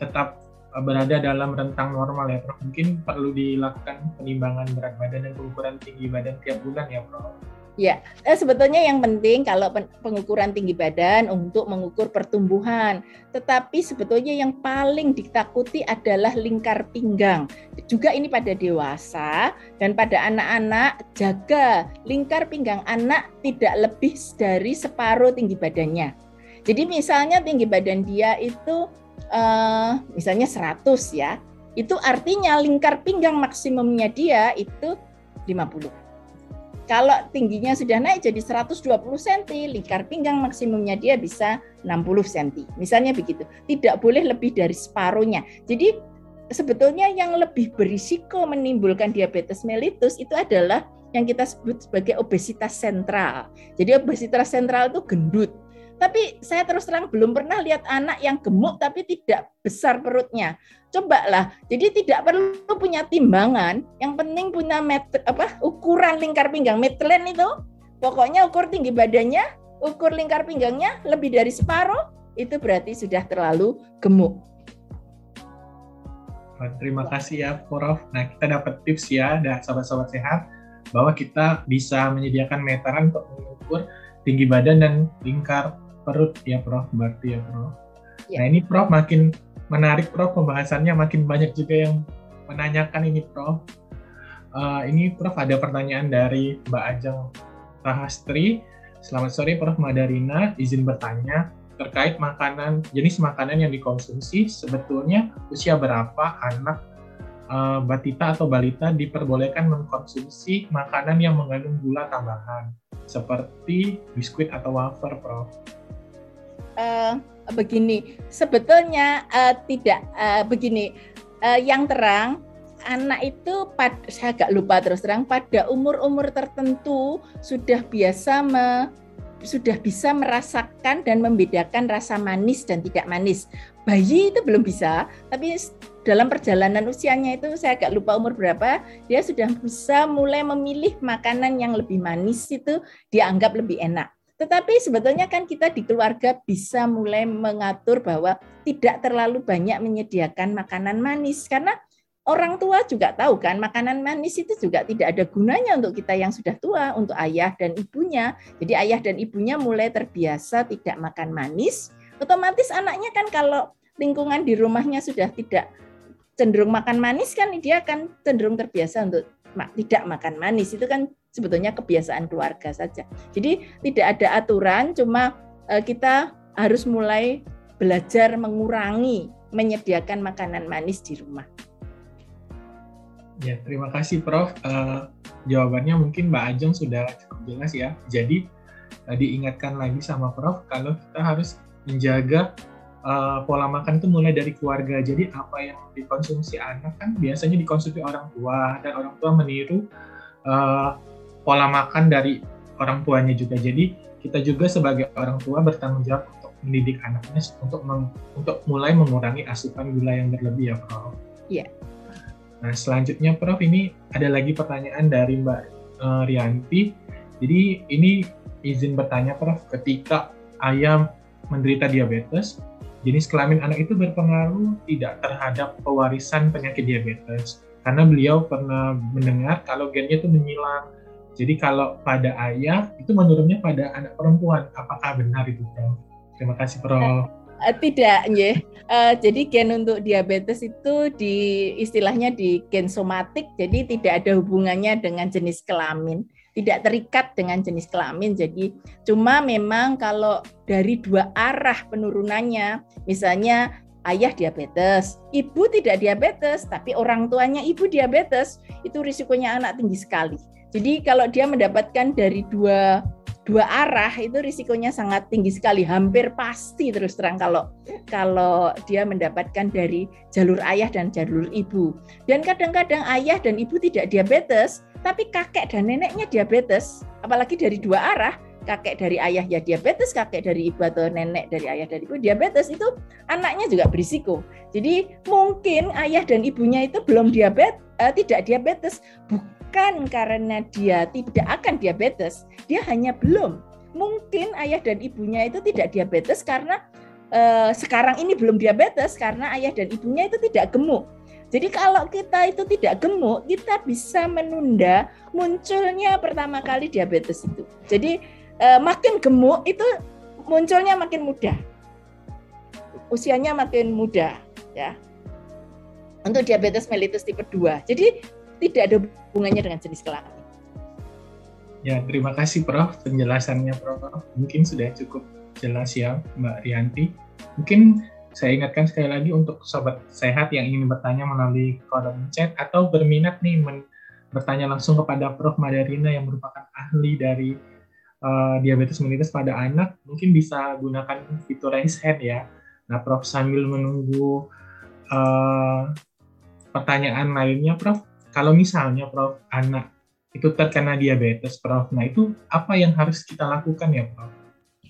tetap berada dalam rentang normal ya Prof. Mungkin perlu dilakukan penimbangan berat badan dan pengukuran tinggi badan tiap bulan ya Prof. Ya, eh, sebetulnya yang penting kalau pengukuran tinggi badan untuk mengukur pertumbuhan. Tetapi sebetulnya yang paling ditakuti adalah lingkar pinggang. Juga ini pada dewasa dan pada anak-anak jaga lingkar pinggang anak tidak lebih dari separuh tinggi badannya. Jadi misalnya tinggi badan dia itu uh, misalnya 100 ya. Itu artinya lingkar pinggang maksimumnya dia itu 50. Kalau tingginya sudah naik jadi 120 cm, lingkar pinggang maksimumnya dia bisa 60 cm. Misalnya begitu. Tidak boleh lebih dari separuhnya. Jadi sebetulnya yang lebih berisiko menimbulkan diabetes mellitus itu adalah yang kita sebut sebagai obesitas sentral. Jadi obesitas sentral itu gendut. Tapi saya terus terang belum pernah lihat anak yang gemuk tapi tidak besar perutnya. Coba lah. Jadi tidak perlu punya timbangan, yang penting punya meter, apa ukuran lingkar pinggang metlen itu. Pokoknya ukur tinggi badannya, ukur lingkar pinggangnya lebih dari separuh, itu berarti sudah terlalu gemuk. Terima kasih ya, Prof. Nah, kita dapat tips ya, dan sobat-sobat sehat, bahwa kita bisa menyediakan meteran untuk mengukur tinggi badan dan lingkar perut ya, Prof. Berarti ya, Prof. Ya. Nah, ini Prof makin menarik Prof pembahasannya makin banyak juga yang menanyakan ini Prof. Uh, ini Prof ada pertanyaan dari Mbak Ajeng Rahastri. Selamat sore Prof Madarina, izin bertanya terkait makanan jenis makanan yang dikonsumsi sebetulnya usia berapa anak uh, batita atau balita diperbolehkan mengkonsumsi makanan yang mengandung gula tambahan seperti biskuit atau wafer, Prof. Uh, begini, sebetulnya uh, tidak uh, begini. Uh, yang terang, anak itu pad, saya agak lupa terus terang pada umur-umur tertentu sudah biasa me, sudah bisa merasakan dan membedakan rasa manis dan tidak manis. Bayi itu belum bisa, tapi dalam perjalanan usianya itu saya agak lupa umur berapa, dia sudah bisa mulai memilih makanan yang lebih manis itu dianggap lebih enak. Tetapi sebetulnya kan kita di keluarga bisa mulai mengatur bahwa tidak terlalu banyak menyediakan makanan manis karena orang tua juga tahu kan makanan manis itu juga tidak ada gunanya untuk kita yang sudah tua, untuk ayah dan ibunya. Jadi ayah dan ibunya mulai terbiasa tidak makan manis, otomatis anaknya kan kalau lingkungan di rumahnya sudah tidak cenderung makan manis kan dia akan cenderung terbiasa untuk tidak makan manis itu kan sebetulnya kebiasaan keluarga saja. Jadi tidak ada aturan, cuma eh, kita harus mulai belajar mengurangi menyediakan makanan manis di rumah. Ya, terima kasih Prof. Uh, jawabannya mungkin Mbak Ajeng sudah cukup jelas ya. Jadi tadi ingatkan lagi sama Prof kalau kita harus menjaga uh, pola makan itu mulai dari keluarga. Jadi apa yang dikonsumsi anak kan biasanya dikonsumsi orang tua dan orang tua meniru uh, pola makan dari orang tuanya juga. Jadi kita juga sebagai orang tua bertanggung jawab untuk mendidik anaknya untuk meng, untuk mulai mengurangi asupan gula yang berlebih ya Prof. Iya. Nah selanjutnya Prof ini ada lagi pertanyaan dari Mbak uh, Rianti. Jadi ini izin bertanya Prof, ketika ayam menderita diabetes, jenis kelamin anak itu berpengaruh tidak terhadap pewarisan penyakit diabetes karena beliau pernah mendengar kalau gennya itu menyilang. Jadi kalau pada ayah itu menurunnya pada anak perempuan. Apakah benar itu, Prof? Terima kasih, Prof. Uh, tidak, ya. Uh, jadi gen untuk diabetes itu di istilahnya di gen somatik, jadi tidak ada hubungannya dengan jenis kelamin tidak terikat dengan jenis kelamin. Jadi cuma memang kalau dari dua arah penurunannya, misalnya ayah diabetes, ibu tidak diabetes, tapi orang tuanya ibu diabetes, itu risikonya anak tinggi sekali. Jadi kalau dia mendapatkan dari dua dua arah itu risikonya sangat tinggi sekali, hampir pasti terus terang kalau kalau dia mendapatkan dari jalur ayah dan jalur ibu. Dan kadang-kadang ayah dan ibu tidak diabetes, tapi kakek dan neneknya diabetes, apalagi dari dua arah, kakek dari ayah ya diabetes, kakek dari ibu atau nenek dari ayah dari ibu diabetes itu anaknya juga berisiko. Jadi mungkin ayah dan ibunya itu belum diabetes, eh, tidak diabetes, bukan karena dia tidak akan diabetes, dia hanya belum. Mungkin ayah dan ibunya itu tidak diabetes karena eh, sekarang ini belum diabetes karena ayah dan ibunya itu tidak gemuk. Jadi kalau kita itu tidak gemuk, kita bisa menunda munculnya pertama kali diabetes itu. Jadi eh, makin gemuk itu munculnya makin mudah. Usianya makin muda ya. Untuk diabetes mellitus tipe 2. Jadi tidak ada hubungannya dengan jenis kelamin. Ya, terima kasih Prof. Penjelasannya Prof. Mungkin sudah cukup jelas ya Mbak Rianti. Mungkin saya ingatkan sekali lagi untuk sobat sehat yang ingin bertanya melalui kolom chat atau berminat nih men bertanya langsung kepada Prof. Madarina yang merupakan ahli dari uh, diabetes mellitus pada anak, mungkin bisa gunakan fitur raise hand ya. Nah, Prof sambil menunggu uh, pertanyaan lainnya, Prof, kalau misalnya Prof anak itu terkena diabetes Prof, nah itu apa yang harus kita lakukan ya Prof?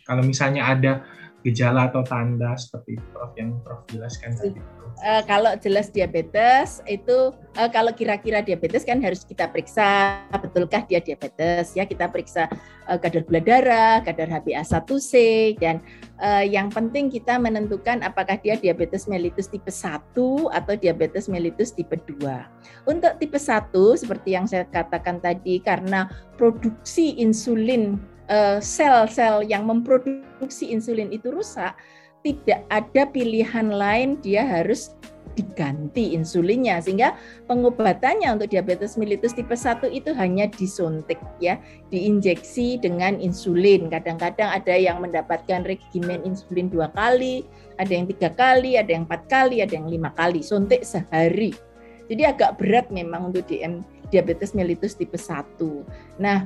Kalau misalnya ada gejala atau tanda seperti Prof yang Prof jelaskan tadi uh, kalau jelas diabetes itu uh, kalau kira-kira diabetes kan harus kita periksa betulkah dia diabetes ya kita periksa uh, kadar gula darah, kadar HbA1c dan uh, yang penting kita menentukan apakah dia diabetes mellitus tipe 1 atau diabetes mellitus tipe 2. Untuk tipe 1 seperti yang saya katakan tadi karena produksi insulin sel-sel yang memproduksi insulin itu rusak, tidak ada pilihan lain dia harus diganti insulinnya. Sehingga pengobatannya untuk diabetes mellitus tipe 1 itu hanya disuntik ya. Diinjeksi dengan insulin. Kadang-kadang ada yang mendapatkan regimen insulin dua kali ada yang tiga kali ada yang empat kali ada yang lima kali. Suntik sehari. Jadi agak berat memang untuk DM diabetes mellitus tipe 1 nah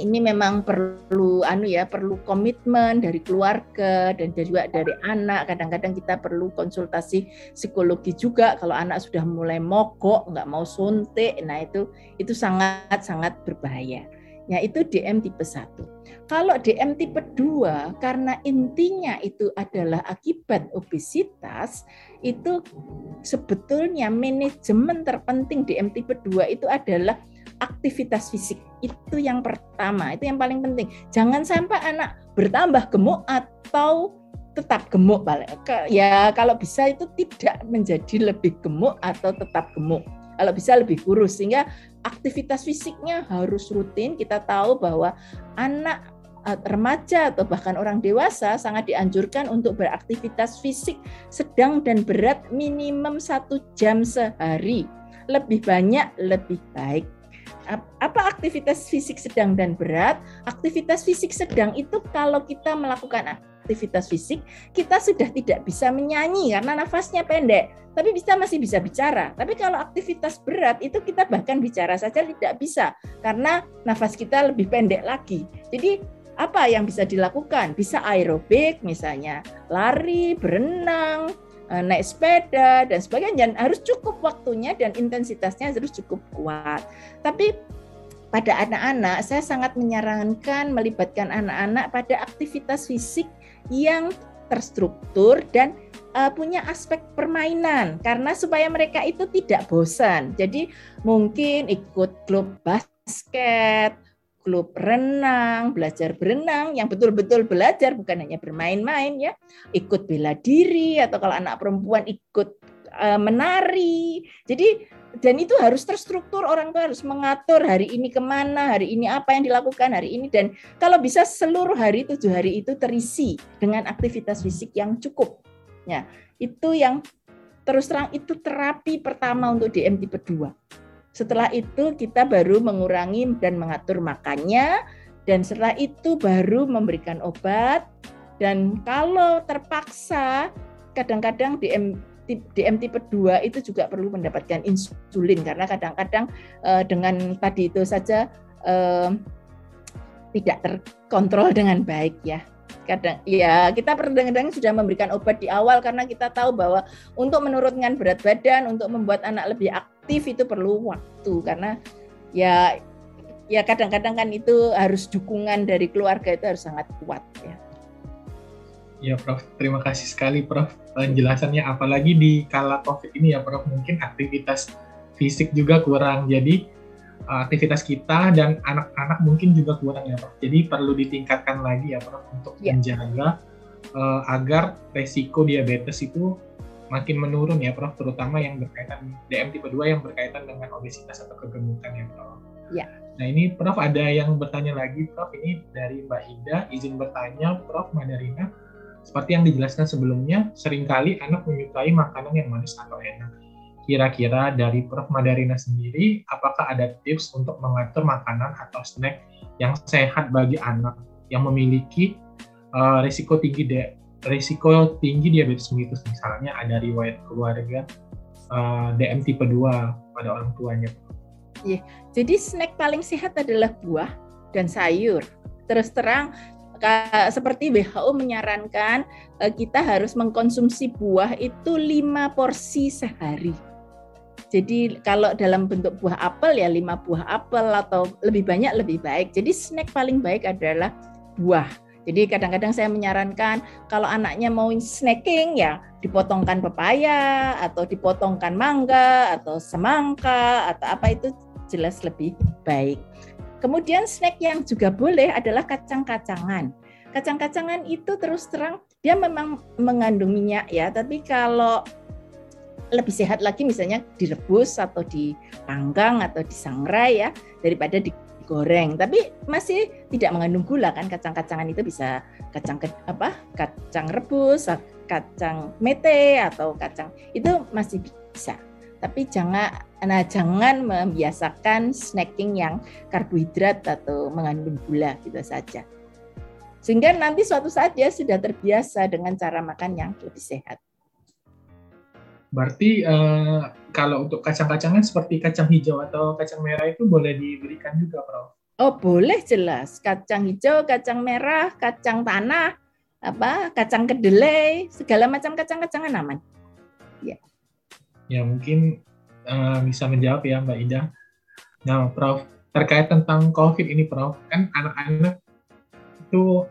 ini memang perlu anu ya perlu komitmen dari keluarga dan juga dari anak. Kadang-kadang kita perlu konsultasi psikologi juga. Kalau anak sudah mulai mogok nggak mau suntik nah itu itu sangat sangat berbahaya. Ya itu DM tipe 1 kalau DM tipe 2 karena intinya itu adalah akibat obesitas itu sebetulnya manajemen terpenting DM tipe 2 itu adalah aktivitas fisik. Itu yang pertama itu yang paling penting. Jangan sampai anak bertambah gemuk atau tetap gemuk ya kalau bisa itu tidak menjadi lebih gemuk atau tetap gemuk. Kalau bisa lebih kurus sehingga aktivitas fisiknya harus rutin. Kita tahu bahwa anak eh, remaja atau bahkan orang dewasa sangat dianjurkan untuk beraktivitas fisik sedang dan berat minimum satu jam sehari. Lebih banyak, lebih baik. Apa aktivitas fisik sedang dan berat? Aktivitas fisik sedang itu kalau kita melakukan aktivitas fisik, kita sudah tidak bisa menyanyi karena nafasnya pendek, tapi bisa masih bisa bicara. Tapi kalau aktivitas berat itu kita bahkan bicara saja tidak bisa karena nafas kita lebih pendek lagi. Jadi apa yang bisa dilakukan? Bisa aerobik misalnya, lari, berenang, naik sepeda dan sebagainya. Dan harus cukup waktunya dan intensitasnya harus cukup kuat. Tapi pada anak-anak saya sangat menyarankan melibatkan anak-anak pada aktivitas fisik yang terstruktur dan uh, punya aspek permainan karena supaya mereka itu tidak bosan. Jadi mungkin ikut klub basket, klub renang, belajar berenang yang betul-betul belajar bukan hanya bermain-main ya. Ikut bela diri atau kalau anak perempuan ikut uh, menari. Jadi dan itu harus terstruktur orang tua harus mengatur hari ini ke mana hari ini apa yang dilakukan hari ini dan kalau bisa seluruh hari tujuh hari itu terisi dengan aktivitas fisik yang cukup ya itu yang terus terang itu terapi pertama untuk DM tipe 2 setelah itu kita baru mengurangi dan mengatur makannya dan setelah itu baru memberikan obat dan kalau terpaksa kadang-kadang DM DM tipe 2 itu juga perlu mendapatkan insulin karena kadang-kadang uh, dengan tadi itu saja uh, tidak terkontrol dengan baik ya. Kadang ya kita kadang-kadang sudah memberikan obat di awal karena kita tahu bahwa untuk menurunkan berat badan, untuk membuat anak lebih aktif itu perlu waktu. Karena ya ya kadang-kadang kan itu harus dukungan dari keluarga itu harus sangat kuat ya. Ya Prof, terima kasih sekali Prof. Penjelasannya apalagi di kala Covid ini ya Prof. Mungkin aktivitas fisik juga kurang. Jadi aktivitas kita dan anak-anak mungkin juga kurang ya Prof. Jadi perlu ditingkatkan lagi ya Prof untuk ya. menjaga uh, agar resiko diabetes itu makin menurun ya Prof terutama yang berkaitan DM tipe 2 yang berkaitan dengan obesitas atau kegemukan ya Prof. Ya. Nah ini Prof ada yang bertanya lagi Prof ini dari Mbak Ida izin bertanya Prof Madarina seperti yang dijelaskan sebelumnya, sering kali anak menyukai makanan yang manis atau enak. Kira-kira dari Prof. Madarina sendiri, apakah ada tips untuk mengatur makanan atau snack yang sehat bagi anak yang memiliki uh, risiko tinggi de risiko tinggi diabetes mellitus misalnya ada riwayat keluarga uh, eh, DM tipe 2 pada orang tuanya. Iya, jadi snack paling sehat adalah buah dan sayur. Terus terang seperti WHO menyarankan eh, kita harus mengkonsumsi buah itu lima porsi sehari. Jadi kalau dalam bentuk buah apel ya lima buah apel atau lebih banyak lebih baik. Jadi snack paling baik adalah buah. Jadi kadang-kadang saya menyarankan kalau anaknya mau snacking ya dipotongkan pepaya atau dipotongkan mangga atau semangka atau apa itu jelas lebih baik. Kemudian snack yang juga boleh adalah kacang-kacangan. Kacang-kacangan itu terus terang dia memang mengandung minyak ya, tapi kalau lebih sehat lagi misalnya direbus atau dipanggang atau disangrai ya daripada digoreng. Tapi masih tidak mengandung gula kan kacang-kacangan itu bisa kacang ke, apa? kacang rebus, kacang mete atau kacang itu masih bisa. Tapi jangan Nah, jangan membiasakan snacking yang karbohidrat atau mengandung gula gitu saja. Sehingga nanti suatu saat dia sudah terbiasa dengan cara makan yang lebih sehat. Berarti eh, kalau untuk kacang-kacangan seperti kacang hijau atau kacang merah itu boleh diberikan juga, Prof? Oh, boleh jelas. Kacang hijau, kacang merah, kacang tanah, apa, kacang kedelai, segala macam kacang-kacangan aman. Ya. Ya, mungkin uh, bisa menjawab ya Mbak Ida. Nah, Prof, terkait tentang COVID ini, Prof, kan anak-anak itu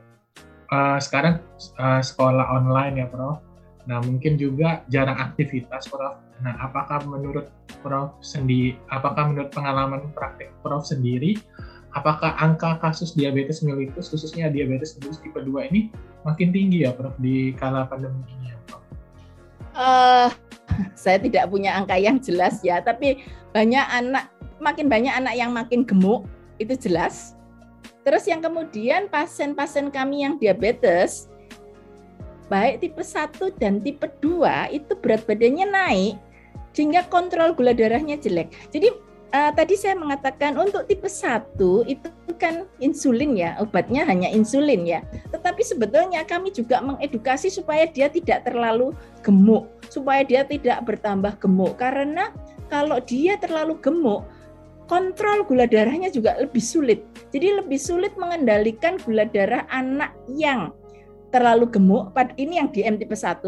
uh, sekarang uh, sekolah online ya, Prof. Nah, mungkin juga jarang aktivitas, Prof. Nah, apakah menurut Prof sendiri, apakah menurut pengalaman praktek Prof sendiri, apakah angka kasus diabetes mellitus, khususnya diabetes mellitus tipe 2 ini makin tinggi ya, Prof, di kala pandemi ini ya, Prof? Uh, saya tidak punya angka yang jelas ya, tapi banyak anak makin banyak anak yang makin gemuk itu jelas. Terus yang kemudian pasien-pasien kami yang diabetes baik tipe 1 dan tipe 2 itu berat badannya naik sehingga kontrol gula darahnya jelek. Jadi uh, tadi saya mengatakan untuk tipe 1 itu kan insulin ya, obatnya hanya insulin ya. Tetapi sebetulnya kami juga mengedukasi supaya dia tidak terlalu gemuk, supaya dia tidak bertambah gemuk karena kalau dia terlalu gemuk kontrol gula darahnya juga lebih sulit. Jadi lebih sulit mengendalikan gula darah anak yang terlalu gemuk, ini yang DM tipe 1,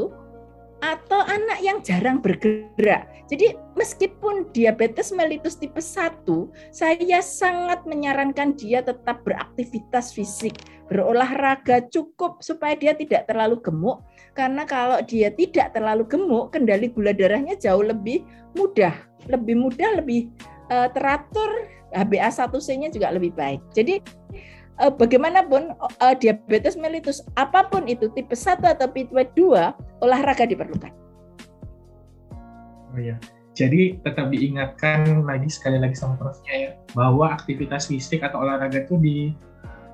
atau anak yang jarang bergerak. Jadi meskipun diabetes mellitus tipe 1, saya sangat menyarankan dia tetap beraktivitas fisik, berolahraga cukup supaya dia tidak terlalu gemuk. Karena kalau dia tidak terlalu gemuk, kendali gula darahnya jauh lebih mudah, lebih mudah, lebih uh, teratur, HbA1c-nya juga lebih baik. Jadi uh, bagaimanapun uh, diabetes mellitus apa pun itu tipe 1 atau tipe 2 olahraga diperlukan. Oh iya. Jadi tetap diingatkan lagi sekali lagi sama profnya ya bahwa aktivitas fisik atau olahraga itu di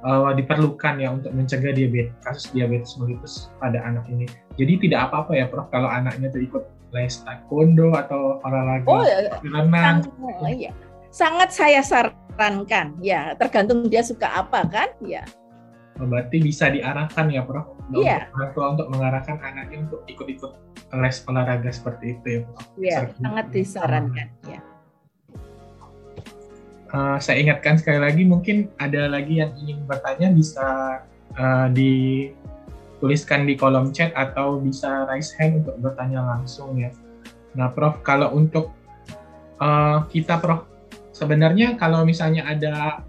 uh, diperlukan ya untuk mencegah diabetes kasus diabetes mellitus pada anak ini. Jadi tidak apa-apa ya Prof kalau anaknya itu ikut les taekwondo atau olahraga oh, ya. renang. Oh, iya. Sangat saya sarankan sarankan ya tergantung dia suka apa kan? Ya. Oh, berarti bisa diarahkan ya Prof? Iya. orang tua untuk mengarahkan anaknya untuk ikut-ikut les olahraga seperti itu ya Prof? Iya sangat disarankan ya. Uh, saya ingatkan sekali lagi mungkin ada lagi yang ingin bertanya bisa uh, dituliskan di kolom chat atau bisa raise hand untuk bertanya langsung ya. Nah Prof kalau untuk uh, kita Prof sebenarnya kalau misalnya ada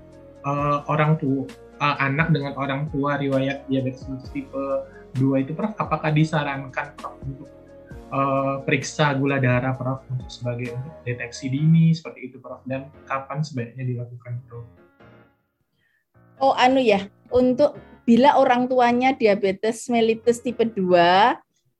uh, orang tua uh, anak dengan orang tua riwayat diabetes mellitus tipe 2 itu Prof apakah disarankan Prof untuk uh, periksa gula darah Prof untuk sebagai untuk deteksi dini seperti itu Prof dan kapan sebaiknya dilakukan Prof? Oh anu ya untuk bila orang tuanya diabetes mellitus tipe 2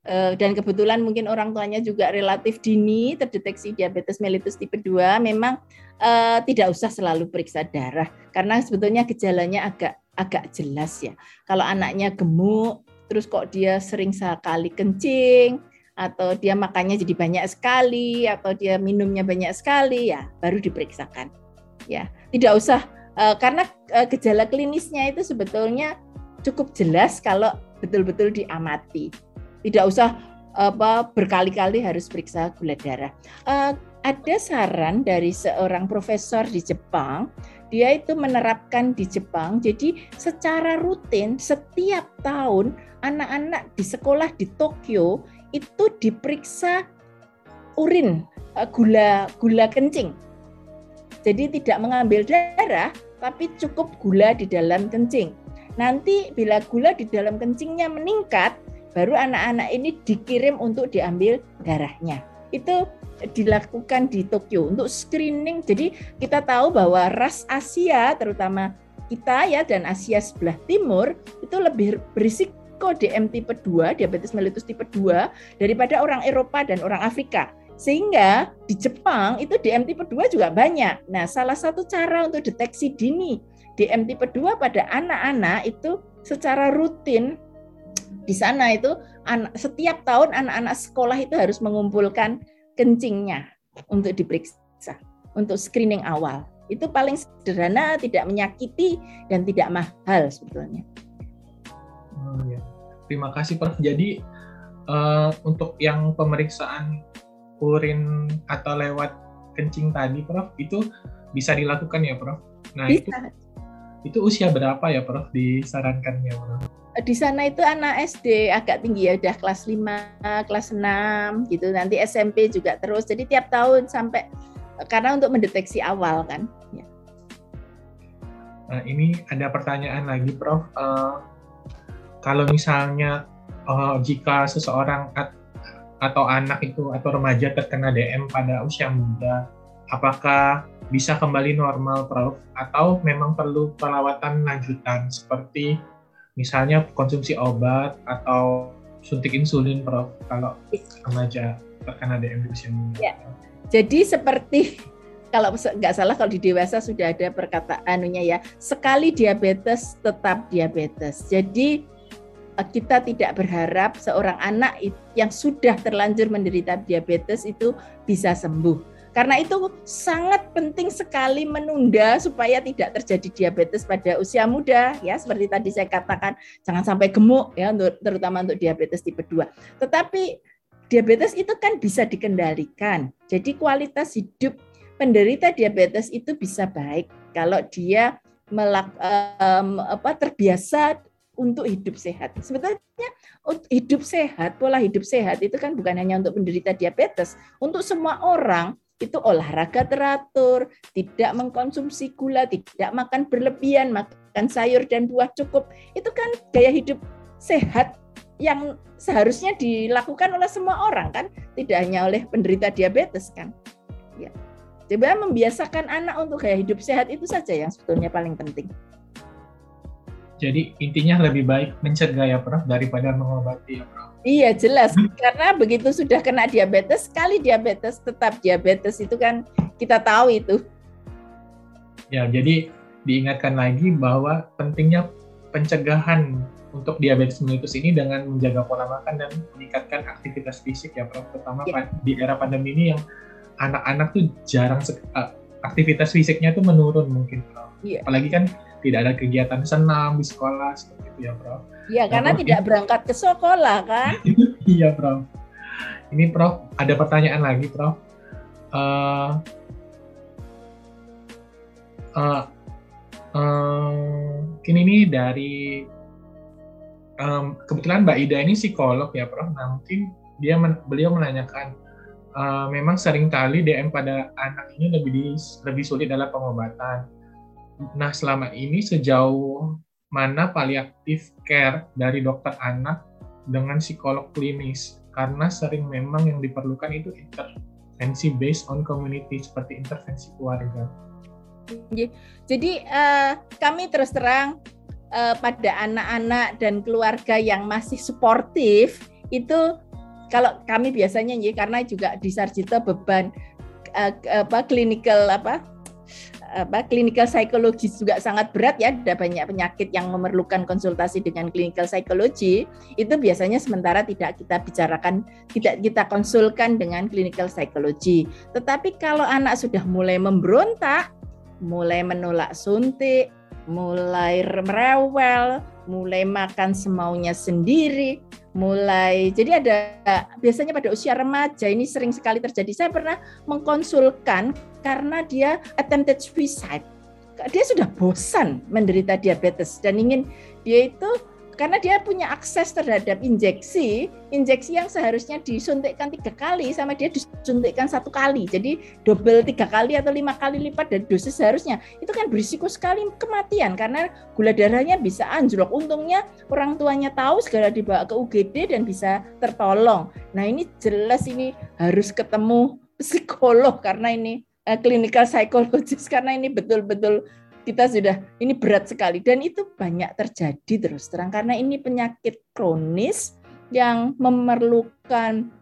Eh, dan kebetulan mungkin orang tuanya juga relatif dini terdeteksi diabetes mellitus tipe 2 memang uh, tidak usah selalu periksa darah karena sebetulnya gejalanya agak agak jelas ya. Kalau anaknya gemuk terus kok dia sering sekali kencing atau dia makannya jadi banyak sekali atau dia minumnya banyak sekali ya baru diperiksakan. Ya, tidak usah uh, karena uh, gejala klinisnya itu sebetulnya cukup jelas kalau betul-betul diamati tidak usah apa berkali-kali harus periksa gula darah. Ada saran dari seorang profesor di Jepang, dia itu menerapkan di Jepang. Jadi secara rutin setiap tahun anak-anak di sekolah di Tokyo itu diperiksa urin uh, gula gula kencing. Jadi tidak mengambil darah, tapi cukup gula di dalam kencing. Nanti bila gula di dalam kencingnya meningkat, baru anak-anak ini dikirim untuk diambil darahnya. Itu dilakukan di Tokyo untuk screening. Jadi kita tahu bahwa ras Asia terutama kita ya dan Asia sebelah timur itu lebih berisiko DM tipe 2, diabetes mellitus tipe 2 daripada orang Eropa dan orang Afrika. Sehingga di Jepang itu DM tipe 2 juga banyak. Nah, salah satu cara untuk deteksi dini DM tipe 2 pada anak-anak itu secara rutin di sana itu setiap tahun anak-anak sekolah itu harus mengumpulkan kencingnya untuk diperiksa untuk screening awal. Itu paling sederhana, tidak menyakiti dan tidak mahal sebetulnya. Oh, ya. Terima kasih Prof. Jadi uh, untuk yang pemeriksaan urin atau lewat kencing tadi Prof itu bisa dilakukan ya Prof. Nah, bisa. itu itu usia berapa ya Prof disarankannya Prof? Di sana itu anak SD agak tinggi ya udah kelas 5, kelas 6 gitu. Nanti SMP juga terus. Jadi tiap tahun sampai karena untuk mendeteksi awal kan. Ya. Nah, ini ada pertanyaan lagi Prof. Uh, kalau misalnya uh, jika seseorang at atau anak itu atau remaja terkena DM pada usia muda, apakah bisa kembali normal Prof atau memang perlu perawatan lanjutan seperti misalnya konsumsi obat atau suntik insulin Prof kalau remaja terkena DM di usia muda. Ya. Jadi seperti kalau nggak salah kalau di dewasa sudah ada perkataannya ya sekali diabetes tetap diabetes. Jadi eh, kita tidak berharap seorang anak yang sudah terlanjur menderita diabetes itu bisa sembuh. Karena itu sangat penting sekali menunda supaya tidak terjadi diabetes pada usia muda ya seperti tadi saya katakan jangan sampai gemuk ya terutama untuk diabetes tipe 2. Tetapi diabetes itu kan bisa dikendalikan. Jadi kualitas hidup penderita diabetes itu bisa baik kalau dia melak, um, apa, terbiasa untuk hidup sehat. Sebetulnya hidup sehat, pola hidup sehat itu kan bukan hanya untuk penderita diabetes, untuk semua orang itu olahraga teratur, tidak mengkonsumsi gula, tidak makan berlebihan, makan sayur dan buah cukup. Itu kan gaya hidup sehat yang seharusnya dilakukan oleh semua orang kan, tidak hanya oleh penderita diabetes kan. Ya. Coba membiasakan anak untuk gaya hidup sehat itu saja yang sebetulnya paling penting. Jadi intinya lebih baik mencegah ya Prof daripada mengobati ya Prof. Iya jelas karena begitu sudah kena diabetes sekali diabetes tetap diabetes itu kan kita tahu itu. Ya jadi diingatkan lagi bahwa pentingnya pencegahan untuk diabetes mellitus ini dengan menjaga pola makan dan meningkatkan aktivitas fisik ya Prof. Terutama ya. di era pandemi ini yang anak-anak tuh jarang eh, aktivitas fisiknya tuh menurun mungkin Prof. Iya. Apalagi kan tidak ada kegiatan senam di sekolah seperti itu ya Prof. Iya, nah, karena tidak berangkat ke sekolah kan? iya Prof. Ini Prof, ada pertanyaan lagi Prof. Uh, uh, uh, kini ini dari um, kebetulan Mbak Ida ini psikolog ya Prof. Nah mungkin dia men, beliau menanyakan uh, memang sering kali DM pada anak ini lebih di, lebih sulit dalam pengobatan. Nah, selama ini sejauh mana paliatif care dari dokter anak dengan psikolog klinis? Karena sering memang yang diperlukan itu intervensi based on community seperti intervensi keluarga. Jadi uh, kami terus terang uh, pada anak-anak dan keluarga yang masih suportif itu kalau kami biasanya ya karena juga di Sarjito beban uh, apa clinical apa apa clinical psikologis juga sangat berat ya. Ada banyak penyakit yang memerlukan konsultasi dengan clinical psychology. Itu biasanya sementara tidak kita bicarakan tidak kita konsulkan dengan clinical psychology. Tetapi kalau anak sudah mulai memberontak mulai menolak suntik mulai merewel mulai makan semaunya sendiri mulai. Jadi ada biasanya pada usia remaja ini sering sekali terjadi. Saya pernah mengkonsulkan karena dia attempted suicide. Dia sudah bosan menderita diabetes dan ingin dia itu karena dia punya akses terhadap injeksi, injeksi yang seharusnya disuntikkan tiga kali sama dia disuntikkan satu kali, jadi double tiga kali atau lima kali lipat dari dosis seharusnya. Itu kan berisiko sekali kematian karena gula darahnya bisa anjlok. Untungnya orang tuanya tahu segera dibawa ke UGD dan bisa tertolong. Nah ini jelas ini harus ketemu psikolog karena ini uh, clinical psychologist karena ini betul-betul kita sudah ini berat sekali. Dan itu banyak terjadi terus terang karena ini penyakit kronis yang memerlukan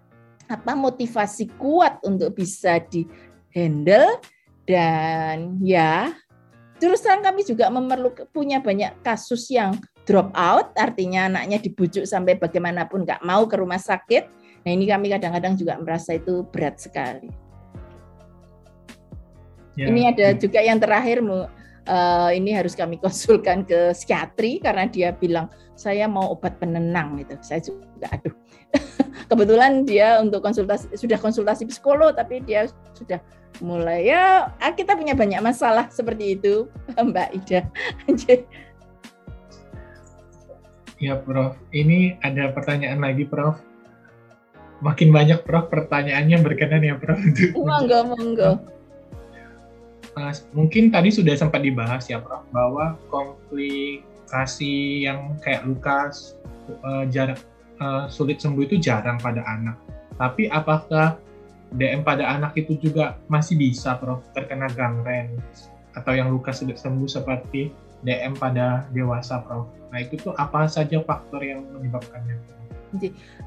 apa motivasi kuat untuk bisa di handle dan ya terus terang kami juga memerlukan punya banyak kasus yang drop out artinya anaknya dibujuk sampai bagaimanapun nggak mau ke rumah sakit. Nah ini kami kadang-kadang juga merasa itu berat sekali. Ya. ini ada juga yang terakhir uh, ini harus kami konsulkan ke psikiatri karena dia bilang saya mau obat penenang itu. Saya juga aduh. Kebetulan dia untuk konsultasi sudah konsultasi psikolog tapi dia sudah mulai ya ah, kita punya banyak masalah seperti itu Mbak Ida. ya Prof, ini ada pertanyaan lagi Prof. Makin banyak Prof pertanyaannya berkenan ya Prof. Monggo, monggo mungkin tadi sudah sempat dibahas ya Prof bahwa komplikasi yang kayak luka uh, jarak uh, sulit sembuh itu jarang pada anak. Tapi apakah DM pada anak itu juga masih bisa Prof terkena gangren atau yang luka sulit sembuh seperti DM pada dewasa Prof. Nah itu tuh apa saja faktor yang menyebabkannya?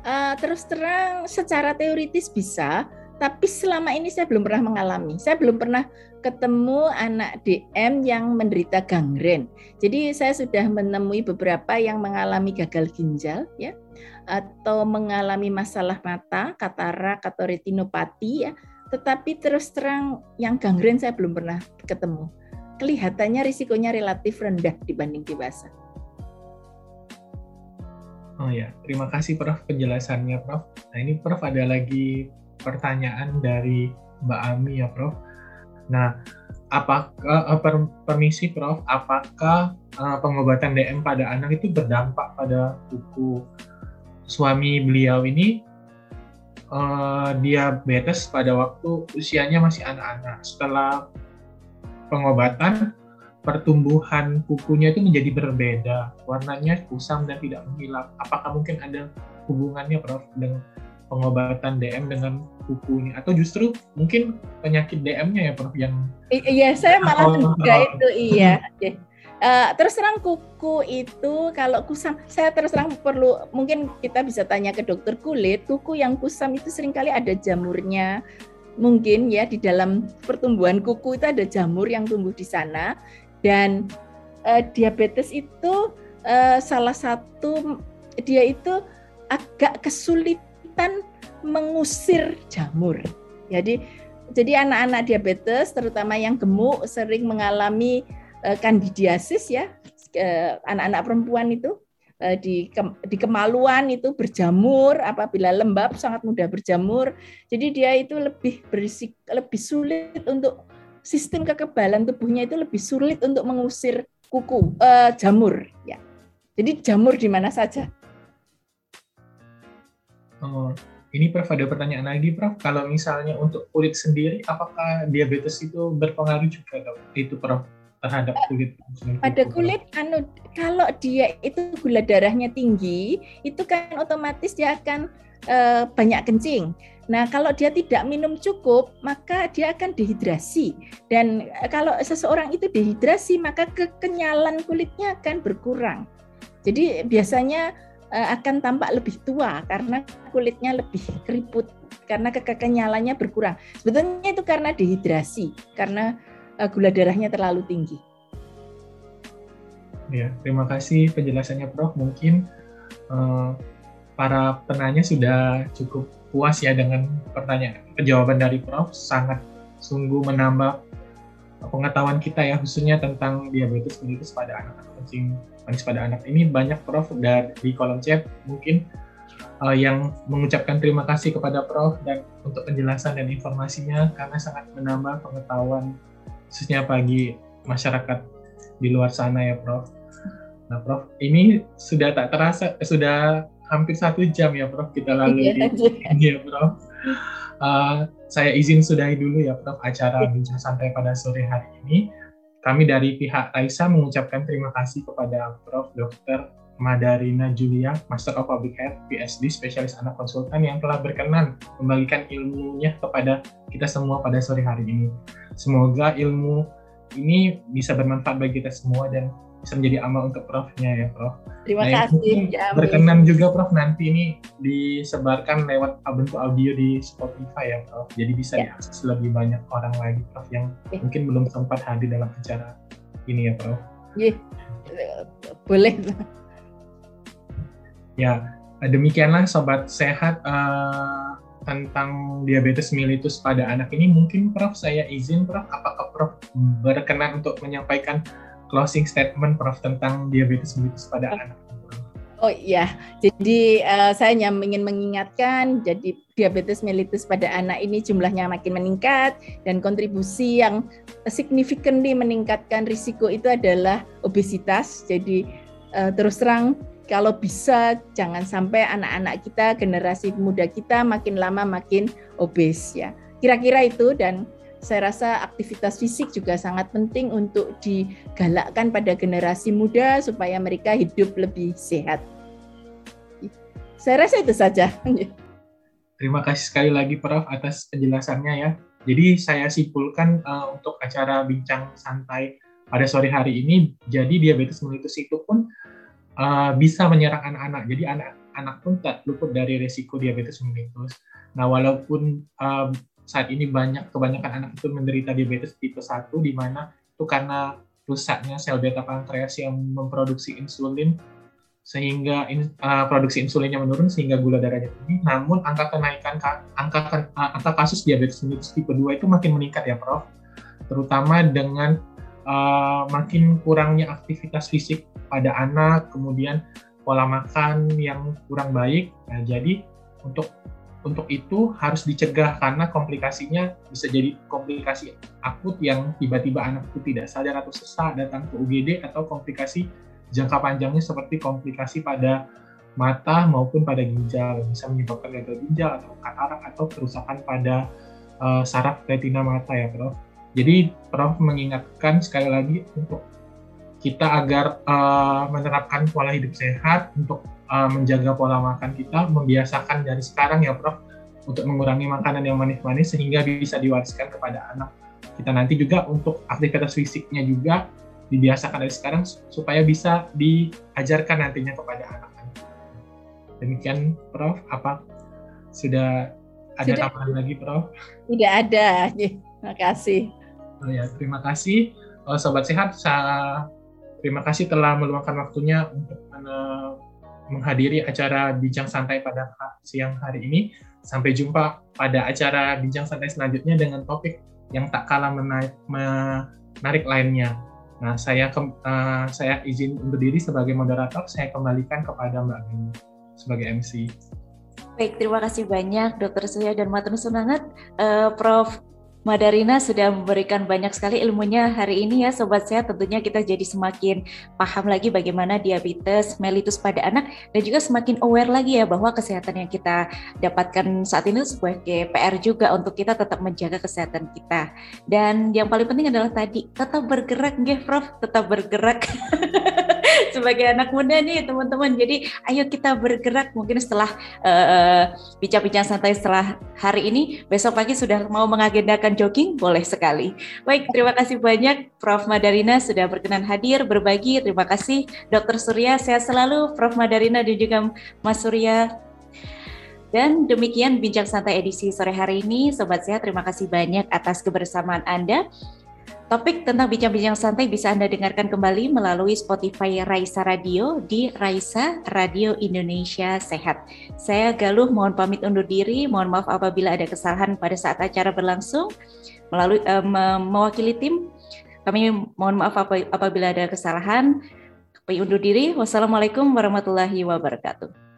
Uh, terus terang secara teoritis bisa, Tapi selama ini saya belum pernah mengalami. Saya belum pernah ketemu anak DM yang menderita gangren. Jadi saya sudah menemui beberapa yang mengalami gagal ginjal ya atau mengalami masalah mata, katarak atau retinopati ya. Tetapi terus terang yang gangren saya belum pernah ketemu. Kelihatannya risikonya relatif rendah dibanding dewasa. Oh ya, terima kasih Prof penjelasannya Prof. Nah ini Prof ada lagi pertanyaan dari Mbak Ami ya, Prof. Nah, apakah uh, per, permisi Prof, apakah uh, pengobatan DM pada anak itu berdampak pada buku suami beliau ini uh, diabetes pada waktu usianya masih anak-anak. Setelah pengobatan, pertumbuhan kukunya itu menjadi berbeda, warnanya kusam dan tidak menghilang. Apakah mungkin ada hubungannya, Prof, dengan pengobatan DM dengan kukunya atau justru mungkin penyakit DM-nya ya Prof yang Iya, saya malah juga oh. itu iya. Uh, terus terang kuku itu kalau kusam, saya terus terang perlu mungkin kita bisa tanya ke dokter kulit, kuku yang kusam itu sering kali ada jamurnya. Mungkin ya di dalam pertumbuhan kuku itu ada jamur yang tumbuh di sana dan uh, diabetes itu uh, salah satu dia itu agak kesulitan kesulitan mengusir jamur. Jadi jadi anak-anak diabetes terutama yang gemuk sering mengalami uh, kandidiasis ya anak-anak uh, perempuan itu uh, di ke, di kemaluan itu berjamur apabila lembab sangat mudah berjamur. Jadi dia itu lebih berisik lebih sulit untuk sistem kekebalan tubuhnya itu lebih sulit untuk mengusir kuku uh, jamur ya. Jadi jamur di mana saja Oh, ini Prof ada pertanyaan lagi Prof. Kalau misalnya untuk kulit sendiri, apakah diabetes itu berpengaruh juga? Itu Prof terhadap kulit? Pada kulit, anu kalau dia itu gula darahnya tinggi, itu kan otomatis dia akan uh, banyak kencing. Nah, kalau dia tidak minum cukup, maka dia akan dehidrasi. Dan eh, kalau seseorang itu dehidrasi, maka kekenyalan kulitnya akan berkurang. Jadi biasanya Eh, akan tampak lebih tua karena kulitnya lebih keriput karena kekenyalannya berkurang. Sebetulnya itu karena dehidrasi, karena eh, gula darahnya terlalu tinggi. Ya, terima kasih penjelasannya Prof. Mungkin uh, para penanya sudah cukup puas ya dengan pertanyaan jawaban dari Prof. Sangat sungguh menambah pengetahuan kita ya khususnya tentang diabetes mellitus pada anak atau kencing manis pada anak ini banyak Prof dari di kolom chat mungkin uh, yang mengucapkan terima kasih kepada Prof dan untuk penjelasan dan informasinya karena sangat menambah pengetahuan khususnya bagi masyarakat di luar sana ya Prof. Nah Prof ini sudah tak terasa sudah hampir satu jam ya Prof kita lalui iya, ini ya Prof. Uh, saya izin sudahi dulu ya Prof acara iya. bincang santai pada sore hari ini. Kami dari pihak Raisa mengucapkan terima kasih kepada Prof. Dr. Madarina Julia, Master of Public Health, PhD, spesialis anak konsultan yang telah berkenan membagikan ilmunya kepada kita semua pada sore hari ini. Semoga ilmu ini bisa bermanfaat bagi kita semua dan bisa menjadi amal untuk Profnya ya Prof. Terima nah, kasih. Ya, berkenan juga Prof nanti ini disebarkan lewat bentuk audio di Spotify ya Prof. Jadi bisa ya. diakses lebih banyak orang lagi Prof yang ya. mungkin belum sempat hadir dalam acara ini ya Prof. Iya, boleh. Ya, demikianlah sobat sehat uh, tentang diabetes mellitus pada anak ini mungkin Prof saya izin Prof apakah Prof berkenan untuk menyampaikan closing statement Prof tentang diabetes mellitus pada anak. Oh iya, jadi uh, saya hanya ingin mengingatkan, jadi diabetes mellitus pada anak ini jumlahnya makin meningkat dan kontribusi yang signifikan di meningkatkan risiko itu adalah obesitas. Jadi uh, terus terang kalau bisa jangan sampai anak-anak kita, generasi muda kita makin lama makin obes ya. Kira-kira itu dan saya rasa aktivitas fisik juga sangat penting untuk digalakkan pada generasi muda supaya mereka hidup lebih sehat. Saya rasa itu saja. Terima kasih sekali lagi Prof atas penjelasannya ya. Jadi saya simpulkan uh, untuk acara bincang santai pada sore hari ini, jadi diabetes mellitus itu pun uh, bisa menyerang anak-anak. Jadi anak-anak pun tak luput dari resiko diabetes mellitus. Nah, walaupun uh, saat ini banyak kebanyakan anak itu menderita diabetes tipe 1 di mana itu karena rusaknya sel beta pankreas yang memproduksi insulin sehingga in, uh, produksi insulinnya menurun sehingga gula darahnya tinggi. Namun angka kenaikan angka uh, angka kasus diabetes mellitus tipe 2 itu makin meningkat ya, Prof. Terutama dengan uh, makin kurangnya aktivitas fisik pada anak, kemudian pola makan yang kurang baik. Nah, jadi untuk untuk itu harus dicegah karena komplikasinya bisa jadi komplikasi akut yang tiba-tiba anak itu tidak sadar atau sesak datang ke UGD atau komplikasi jangka panjangnya seperti komplikasi pada mata maupun pada ginjal bisa menyebabkan gagal ginjal atau katarak atau kerusakan pada uh, saraf retina mata ya Prof. Jadi Prof mengingatkan sekali lagi untuk kita agar uh, menerapkan pola hidup sehat untuk uh, menjaga pola makan kita, membiasakan dari sekarang ya Prof, untuk mengurangi makanan yang manis-manis sehingga bisa diwariskan kepada anak kita nanti juga untuk aktivitas fisiknya juga dibiasakan dari sekarang supaya bisa diajarkan nantinya kepada anak. Demikian Prof, apa sudah ada sudah. tambahan lagi Prof? Tidak ada, terima kasih. Oh ya, terima kasih. Oh, Sobat Sehat, saya terima kasih telah meluangkan waktunya untuk menghadiri acara Bincang Santai pada siang hari ini. Sampai jumpa pada acara Bincang Santai selanjutnya dengan topik yang tak kalah menarik, menarik lainnya. Nah, saya ke, uh, saya izin undur diri sebagai moderator, saya kembalikan kepada Mbak Gini sebagai MC. Baik, terima kasih banyak Dokter Surya dan Matur Sunangat, uh, Prof. Madarina sudah memberikan banyak sekali ilmunya hari ini ya Sobat Sehat. Tentunya kita jadi semakin paham lagi bagaimana diabetes mellitus pada anak dan juga semakin aware lagi ya bahwa kesehatan yang kita dapatkan saat ini sebagai PR juga untuk kita tetap menjaga kesehatan kita. Dan yang paling penting adalah tadi tetap bergerak nggih Prof, tetap bergerak. sebagai anak muda nih teman-teman. Jadi ayo kita bergerak mungkin setelah uh, bincang-bincang santai setelah hari ini besok pagi sudah mau mengagendakan jogging boleh sekali. Baik, terima kasih banyak Prof Madarina sudah berkenan hadir berbagi. Terima kasih Dr. Surya sehat selalu Prof Madarina dan juga Mas Surya dan demikian bincang santai edisi sore hari ini, Sobat Sehat. Terima kasih banyak atas kebersamaan Anda. Topik tentang bincang-bincang santai bisa Anda dengarkan kembali melalui Spotify Raisa Radio di Raisa Radio Indonesia Sehat. Saya Galuh mohon pamit undur diri, mohon maaf apabila ada kesalahan pada saat acara berlangsung. Melalui uh, mewakili tim, kami mohon maaf apabila ada kesalahan. Kami undur diri. Wassalamualaikum warahmatullahi wabarakatuh.